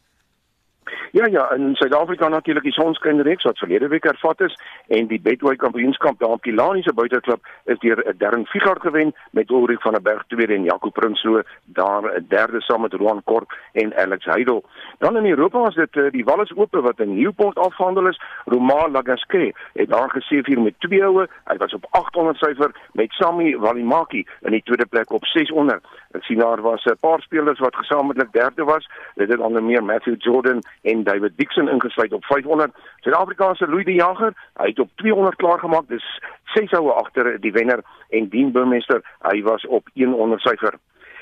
Ja ja, in Suid-Afrika natuurlik die sonskynreeks wat verlede week hervat is en die Betway Kampioenskap daar op Kilani se buiteklub is deur Darren Figart gewen met Ulrich van der Berg tweede en Jaco Prinsloo daar 'n derde saam met Roan Kort en Alex Heidel. Dan in Europa was dit uh, die Wallis Ope wat in Newport afgehandel is. Romain Lagasque het daar geseëvier met twee houe. Hy was op 800 syfer met Sami Walimaki in die tweede plek op 600. Ek sien daar was 'n paar spelers wat gesamentlik derde was. Dit het onder meer Matthew Jordan en David Dixon ingesluit op 500. Suid-Afrikaanse Louis de Jager, hy het op 200 klaar gemaak. Dis 6 houe agter die wenner en Dean Burmester, hy was op 100 syfer.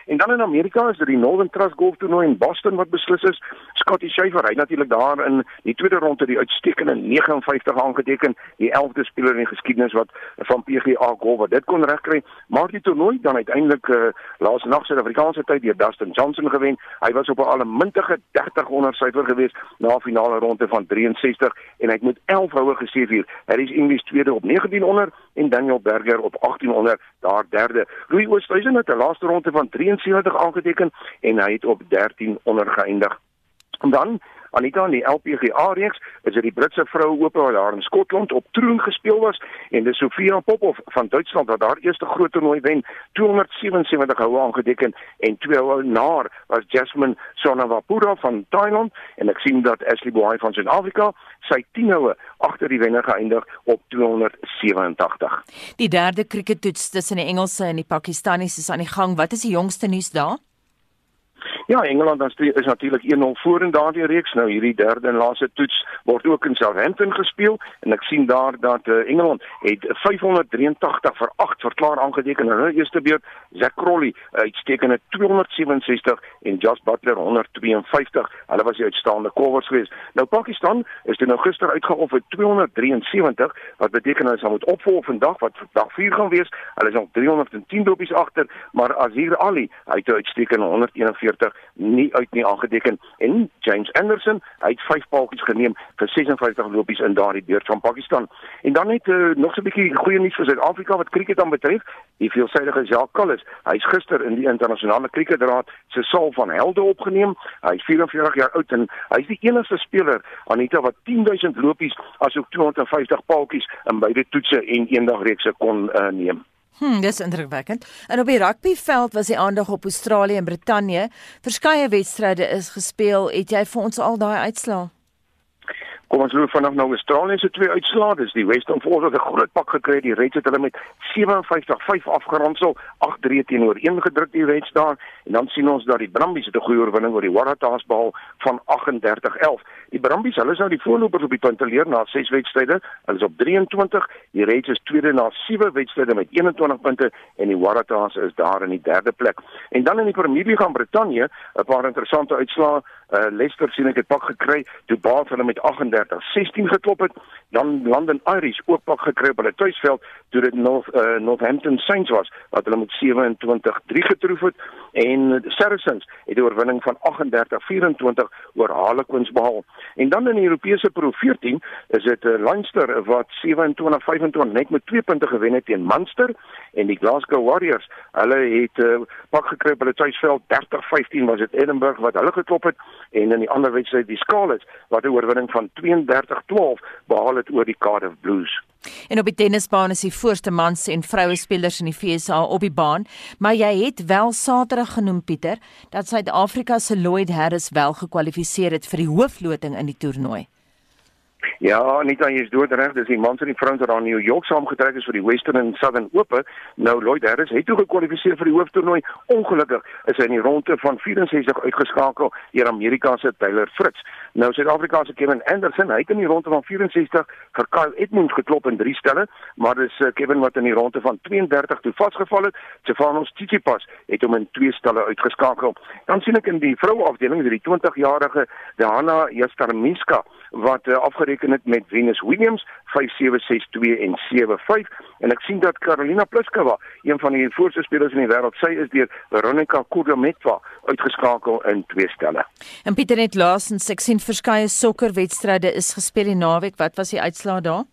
En dan in Amerika is dit die Northern Trust Golf Toernooi in Boston wat beslis is. Scotty Scheffler, hy natuurlik daar in die tweede ronde die uitstekende 59 aangeteken, die 11de speler in die geskiedenis wat van PGA Golf wat dit kon regkry. Maar die toernooi dan uiteindelik uh, laas nag Suid-Afrikaanse tyd deur Dustin Johnson gewen. Hy was op 'n allemintige 3000 syfer gewees na 'n finale ronde van 63 en hy het met 11 houe geseëvier. Harris English tweede op 1900 en Daniel Berger op 1800 daar derde. Louis Oosthuizen het 'n laaste ronde van 73 aangeteken en hy het op 1300 geëindig. En dan Anita in die LPGA reeks is dit die Britse vroue ope wat daar in Skotland op troon gespeel was en dis Sofia Popov van Duitsland wat daar eerste groot toernooi wen 277 houe aangeteken en twee houe naar was Jasmine Sonawapura van Thailand en ek sien dat Ashley Boy van Suid-Afrika sy 10 houe agter die wenner geëindig op 287. Die derde kriekettoets tussen die Engelse en die Pakistaniërs is aan die gang. Wat is die jongste nuus daar? Ja, Engeland dan is natuurlik 1-0 voor in daardie reeks. Nou hierdie derde en laaste toets word ook in Southampton gespeel en ek sien daar dat uh, Engeland het 583 vir 8 verklaar aangeteken in hulle eerste beurt. Zack Crowley uitstekende 267 en Josh Butler 152. Hulle was die uitstaande covers geweest. Nou Pakistan is dit nou gister uitgeoffer 273 wat beteken hulle sal moet opvolg vandag wat dag 4 gaan wees. Hulle is al 310 dopies agter, maar Azir Ali hy het uitstekende 141 46 nie uit nie aangeteken en James Anderson, hy het 5 paaltjies geneem vir 56 lopies in daardie beurt van Pakistan. En dan net uh, nog so 'n bietjie goeie nuus vir Suid-Afrika wat krieket dan betref. Die veelsidige Jacques Kallis, hy's gister in die internasionale krieketraad se saal van helde opgeneem. Hy's 44 jaar oud en hy's die enigste speler Anita wat 10000 lopies asook 250 paaltjies in beide toetse en eendagreekse kon uh, neem. Hm, dis indrukwekkend. En op die rugbyveld was die aandag op Australië en Brittanje. Verskeie wedstryde is gespeel. Het jy vir ons al daai uitslae? Kom ons loop vanaf nou Australië se twee uitslae. Dis die Western Force wat 'n groot pak gekry het. Die Reds het hulle met 57-5 afgeronsel, 8-3 teenoor 1 gedruk die Reds daar. En dan sien ons dat die Brumbies het 'n goeie oorwinning oor die Waratahs behaal van 38-11. Die Brumbies, hulle is nou die voorlopers op die punt te leer na 6 wedstryde. Hulle is op 23. Die Reds is tweede na 7 wedstryde met 21 punte en die Waratahs is daar in die derde plek. En dan in die Premier League van Brittanje, 'n paar interessante uitslae. Uh, Leicester sien ek het pak gekry toe Bath hulle met 38-16 geklop het. Dan London Irish ook pak gekry op hulle tuisveld toe dit North uh, Northampton Saints was wat hulle met 27-3 getroof het en Saracens het 'n oorwinning van 38-24 oor Harlequins behaal. En dan in die Europese Pro 14 is dit uh, Leinster wat 27-25 net met 2 punte gewen het teen Munster en die Glasgow Warriors, hulle het uh, pak gekry op hulle tuisveld 30-15 was dit Edinburgh wat hulle geklop het en in die ander wedstryd die Scarlets wat 'n oorwinning van 32-12 behaal het oor die Cardiff Blues. En op die tennisbaan is die voorste mans en vroue spelers in die FSA op die baan, maar jy het wel Saterdag genoem Pieter dat Suid-Afrika se Lloyd Harris wel gekwalifiseer het vir die hoofloting in die toernooi. Ja, Anita, jy is doodreg. Dis die mans en die vrouens wat daar in New York saamgetrek is vir die Western and Southern Open. Nou Lloyd Harris het toe gekwalifiseer vir die hooftoernooi. Ongelukkig is hy in die ronde van 64 uitgeskakel deur Amerika se Taylor Fritz. Nou Suid-Afrika se Kevin Anderson, hy het in die ronde van 64 vir Kyle Edmunds geklop in drie stelle, maar dis uh, Kevin wat in die ronde van 32 toe vasgeval het. Stefanos Tsitsipas het hom in twee stelle uitgeskakel. Dan sien ek in die vroue afdeling, die 20-jarige Dana Jastarminska wat uh, afgereken het met Venus Williams 5762 en 75 en ek sien dat Carolina Pliskova, een van die voorste spelers in die wêreld, sy is deur Veronika Kudrametva uitgeskakel in twee stelle. En Pieter net laasens, ek sien verskeie sokkerwedstryde is gespeel die naweek. Wat was die uitslaa daar?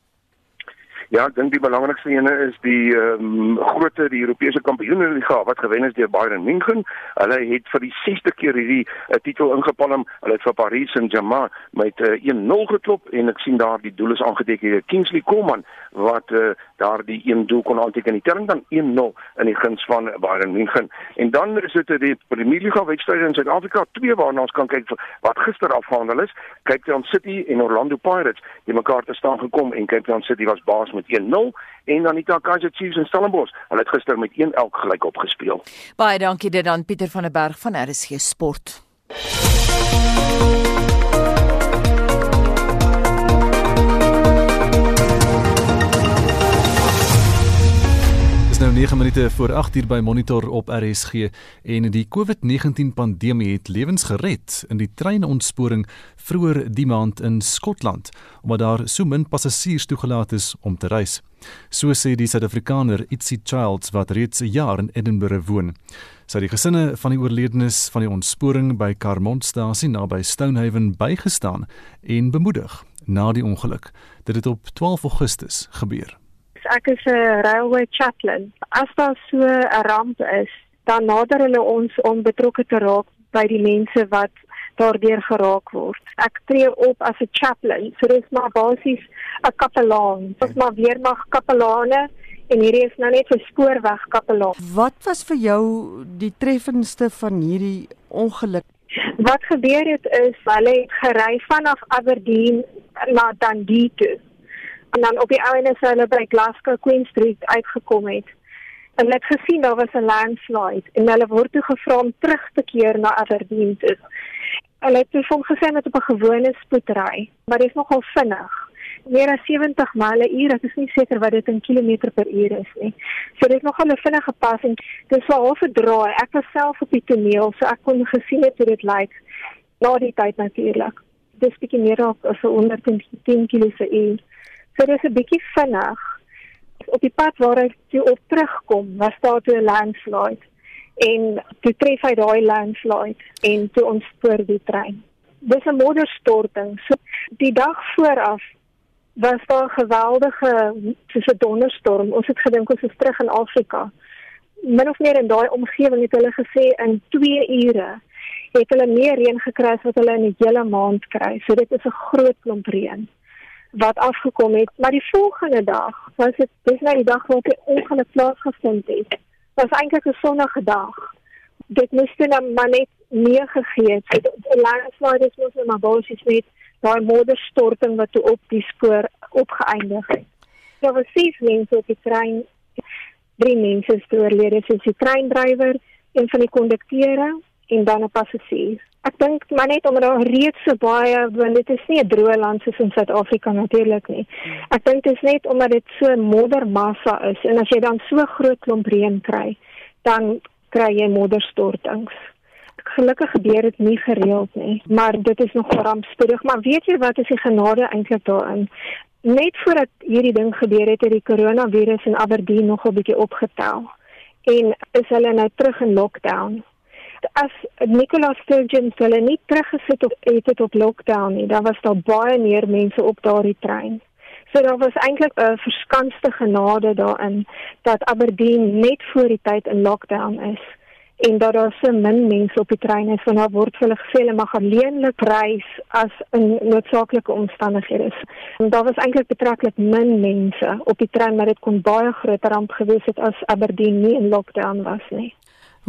Ja, ek dink die belangrikste ene is die ehm um, grootte die Europese kampioenliga wat gewen is deur Bayern München. Hulle het vir die 6de keer hierdie uh, titel ingepalm. Hulle het vir Paris Saint-Germain met uh, 1-0 geklop en ek sien daar die doel is aangeteken deur Kingsley Coman wat uh, daar die een doel kon aanteken. Die telling dan 1-0 in die guns van Bayern München. En dan is dit die Premier League wedstryde in Suid-Afrika, twee waarna ons kan kyk wat gister afgehandel is. Cape Town City en Orlando Pirates, die mekaar te staan gekom en Cape Town City was baas 1-0 en dan die Kaizer Chiefs in Stellenbosch. Hulle het gister met 1-1 gelyk opgespeel. Baie dankie dit dan Pieter van der Berg van RSG Sport. Nou 9 minute voor 8 uur by Monitor op RSG en die COVID-19 pandemie het lewens gered in die treinontsporing vroeër die maand in Skotland omdat daar so min passasiers toegelaat is om te reis. So sê die Suid-Afrikaner Itzi Childs wat reeds 'n jaar in Edinburgh woon. Sy het die gesinne van die oorledenes van die ontsporing by Carmontstasie naby Stonehaven bygestaan en bemoedig na die ongeluk. Dit het op 12 Augustus gebeur ek is 'n railway chaplain. As daar so 'n ramp is, dan nader hulle ons om betrokke te raak by die mense wat daardeur geraak word. Ek tree op as 'n chaplain. So dis maar basies 'n kapelaan. Ons maar weermag kapelane en hierdie is nou net vir spoorweg kapelaan. Wat was vir jou die treffendste van hierdie ongeluk? Wat gebeur het is hulle het gery vanaf Aberdeen na Dundee toe en dan op die ouene sou hulle by Glasgow Queen Street uitgekom het. En hulle het gesien daar was 'n landslide en hulle word toe gevra om terug te keer na Aberdeen toe. Hulle het toe van gesê met op 'n gewone spoedry, maar dit is nogal vinnig. Meer as 70 myle per uur, ek is nie seker wat dit in kilometer per uur is nie. So dit is nogal 'n vinnige pas en dis wel half 'n draai. Ek was self op die toneel, so ek kon gesien het hoe dit lyk na die tyd natuurlik. Dis bietjie meer as 110 km per uur. So dis 'n bietjie vinnig. Op die pad waar ek toe op terugkom, was daar toe 'n landslide en toe tref hy daai landslide en toe ontspoor die trein. Dis 'n modderstorting. So die dag vooraf was daar 'n geweldige soos 'n donderstorm. Ons het gedink ons is terug in Afrika. Min of meer in daai omgewing het hulle gesê in 2 ure het hulle meer reën gekry as wat hulle in 'n hele maand kry. So dit is 'n groot klomp reën wat afgekom het. Maar die volgende dag, was dit dis nou die dag waarop die ongeluk plaasgevind het. Was eintlik 'n sonnige dag. Dit moes dan maar net meer gegee het. Die landslide is mos maar basies net daai modderstorting wat toe op die spoor opgeëindig het. Daar was ses mense op die trein. Drie mense is oorlede, soos die treindrywer, een van die kondukteure en dan 'n passasier. Ek dink maar net omdat daar reeds so baie, want dit is nie 'n droë land soos in Suid-Afrika natuurlik nie. Ek dink dit is net omdat dit so moddermassa is en as jy dan so groot klomp reën kry, dan kry jy modderstortings. Gelukkig gebeur dit nie gereeld nie, maar dit is nog rampspoedig, maar weet jy wat is die genade eintlik daarin? Net voordat hierdie ding gebeur het, het die koronavirus in Aberdeen nog 'n bietjie opgetel en is hulle nou terug in lockdown as Nicola Sturgeon hulle nie teruggesit op het dit op lockdown nie, dan was daar baie meer mense op daardie trein. So daar was eintlik 'n verskanste genade daarin dat Aberdeen net voor die tyd in lockdown is en dat daar so min mense op die trein is van daar word hulle gesê hulle mag alleenlik reis as in noodsaaklike omstandighede. En daar was eintlik betreklik min mense op die trein maar dit kon baie groter ramp gewees het as Aberdeen nie in lockdown was nie.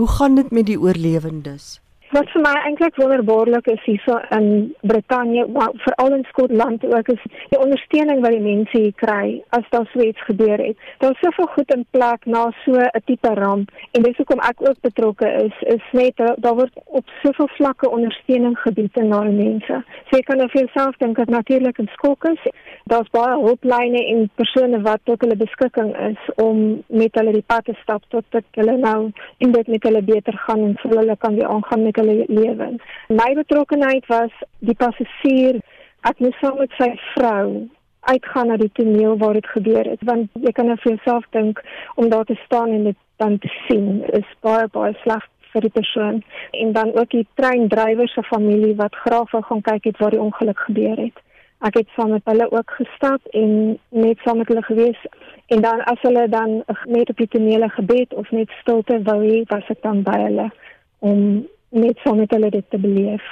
Hoe gaan dit met die oorlewendes? Wat vir my eintlik wonderbaarlik is hierso in Brittanje, maar veral in Skotland ook is die ondersteuning wat die mense hier kry as daar so iets gebeur het. Daar's soveel goed in plek na so 'n tipe ramp en dis hoekom ek ook betrokke is, is net daar word op soveel vlakke ondersteuning gebied aan die mense. So jy kan nou vir jouself dink dat natuurlik in Skokkes, daar's baie hulplyne en persone wat tot hulle beskikking is om met hulle die pad te stap tot dit hulle nou en dit met hulle beter gaan en vir hulle kan weer aangaan met hulle lewens. My betrokkenheid was die passasier. Ek moes saam met sy vrou uitgaan na die toneel waar dit gebeur het want jy kan nou vir jouself dink om daar te staan en dit dan te sien is baie baie sleg vir die persoon en dan ook die treindrywer se familie wat graag wou gaan kyk het waar die ongeluk gebeur het. Ek het saam met hulle ook gestap en net saam met hulle gewees en dan as hulle dan net op die tonele gebed of net stilte wou hê, was ek dan by hulle om net saam met hulle dit te beleef.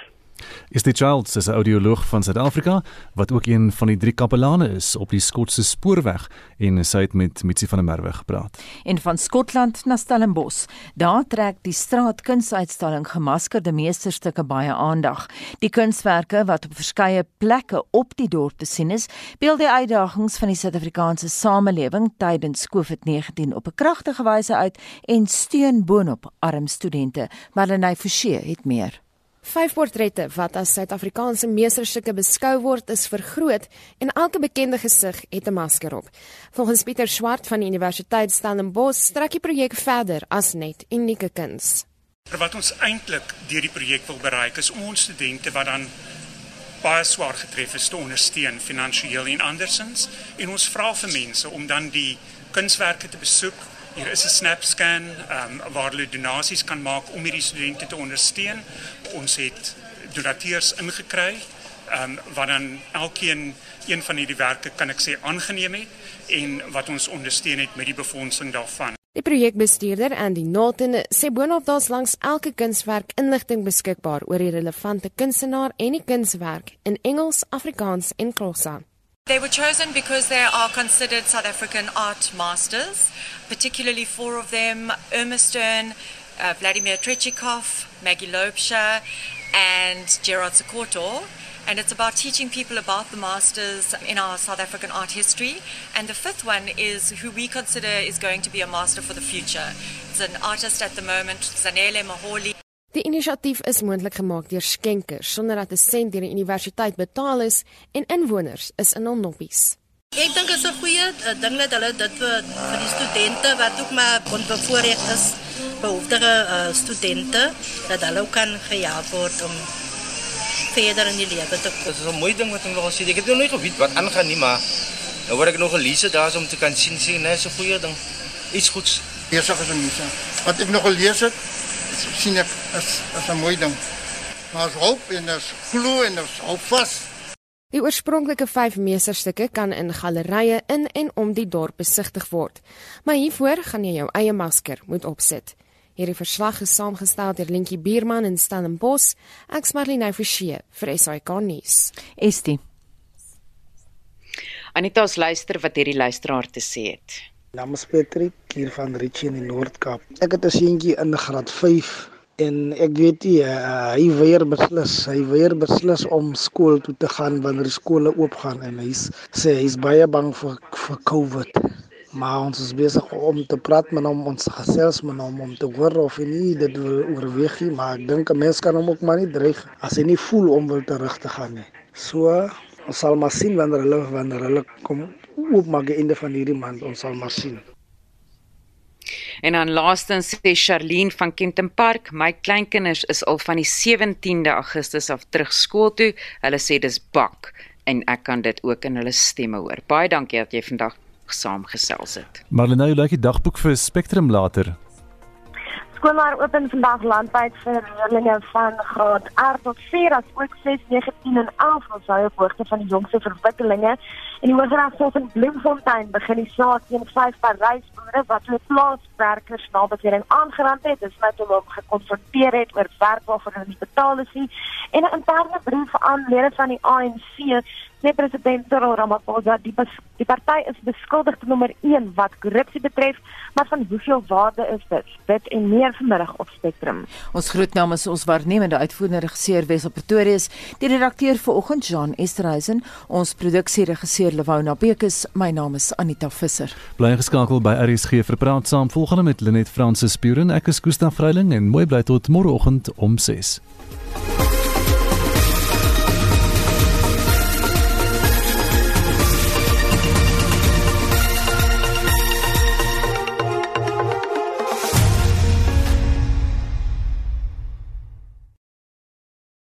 Is die Childs is 'n audioloog van Suid-Afrika wat ook een van die drie kapelane is op die Skotse spoorweg en sy het met Mitsi van der Merwe gepraat. En van Skotland na Stellenbosch, daar trek die straatkunsuitstalling Gemaskerde Meesterstukke baie aandag. Die kunswerke wat op verskeie plekke op die dorp te sien is, beeld die uitdagings van die Suid-Afrikaanse samelewing tydens COVID-19 op 'n kragtige wyse uit en steun boonop arm studente. Marlenae Forsie het meer. Vyf portrette wat as Suid-Afrikaanse meesterstukke beskou word, is vergroot en elke bekende gesig het 'n masker op. Volgens Pieter Swart van die Universiteit Stellenbosch strek die projek verder as net unieke kuns. Wat ons eintlik deur die projek wil bereik is om ons studente wat dan baie swaar getref is te ondersteun finansiëel en andersins en ons vra vir mense om dan die kunswerke te besoek Hier is 'n SnapScan um, waar hulle donasies kan maak om hierdie studente te ondersteun. Ons het donateurs ingekry um, wat dan elkeen een van hierdie werke kan ek sê aangeneem het en wat ons ondersteun het met die befondsing daarvan. Die projekbestuurder Andy Norton sê boonop daar's langs elke kunswerk inligting beskikbaar oor die relevante kunstenaar en die kunswerk in Engels, Afrikaans en Xhosa. They were chosen because they are considered South African art masters, particularly four of them Irma Stern, uh, Vladimir Trechikov, Maggie Lobsha, and Gerard Sokoto. And it's about teaching people about the masters in our South African art history. And the fifth one is who we consider is going to be a master for the future. It's an artist at the moment, Zanele Maholi. Die inisiatief is moontlik gemaak deur skenkers sonder dat 'n sent deur die universiteit betaal is en inwoners is in hul noppies. Ek dink dit is 'n goeie uh, ding dat hulle dit vir, vir die studente wat ook maar onbevoorreg is, behoeftige uh, studente dat hulle kan gehelp word om verder in die lewe te kom. Dit is 'n mooi ding wat ek nog gesien het. Ek het nog nie geweet wat aangaan nie, maar nou word ek nog gelees het daar om te kan sien sien, nee, so 'n goeie ding. Iets goeds. Besig is om Wat ek nog gelees het, sien ek is is 'n mooi ding. Maar as hoop en as glo en as hoop vas. Die oorspronklike 5 meesterstukke kan in gallerye in en om die dorp besigtig word. Maar hiervoor gaan jy jou eie masker moet opsit. Hierdie verslag is saamgestel deur Lentjie Bierman in Stellenbosch. Ek's Marlene Forsie vir SAK nuus. Estie. Anita, ons luister wat hierdie luisteraar te sê het. Namens Patrick hier van Richie in die Noord-Kaap. Ek het 'n seentjie in graad 5 en ek weet nie uh, hy weer beslis, hy weer beslis om skool toe te gaan wanneer skole oop gaan en hy sê hy's baie bang vir vir COVID. Maar ons is besig om te praat met hom, ons gesels met hom om te hoor of hy nie dit wil oorweeg nie, maar ek dink 'n mens kan hom ook maar nie dreig as hy nie voel om wil terug te gaan nie. So ons sal maar sien wanneer hulle wanneer hulle kom oopmaak die einde van hierdie maand, ons sal maar sien. En dan laastens sê Charlene van Kenton Park, my kleinkinders is al van die 17de Augustus af terug skool toe. Hulle sê dis bak en ek kan dit ook in hulle stemme hoor. Baie dankie dat jy vandag saamgesels het. Marlene, jy lyk die dagboek vir Spectrum later. Skoolmaar open vandag landwyd vir leerlinge van graad R tot 4 as ook 6, 9, 10 en 11 ons hou op hoogte van die jongste verwikkelinge. En die Hooggeregshof in Bloemfontein begin die saak teen vyf Parysboere wat hulle plaaswerkers na bewering aangerand het. Dis net om hom gekonfronteer het oor werk waarvoor hulle nie betaal is nie. En 'n interne brief aan lede van die ANC sê president Cyril Ramaphosa die bes, die party is beskuldigde nommer 1 wat korrupsie betref, maar van hoeveel waarde is dit? Dit en meer vanmiddag op Spectrum. Ons groet namens ons waarnemende uitvoerende regisseur Wesel Pretorius, die redakteur vanoggend Jean Esterhuizen, ons produksieregisseur Lewona Bekes, my naam is Anita Visser. Bly geskakel by RSG vir praat saam volgende met Lenet Fransis Puren. Ek is Gustaf Vreiling en mooi bly tot môreoggend om 6.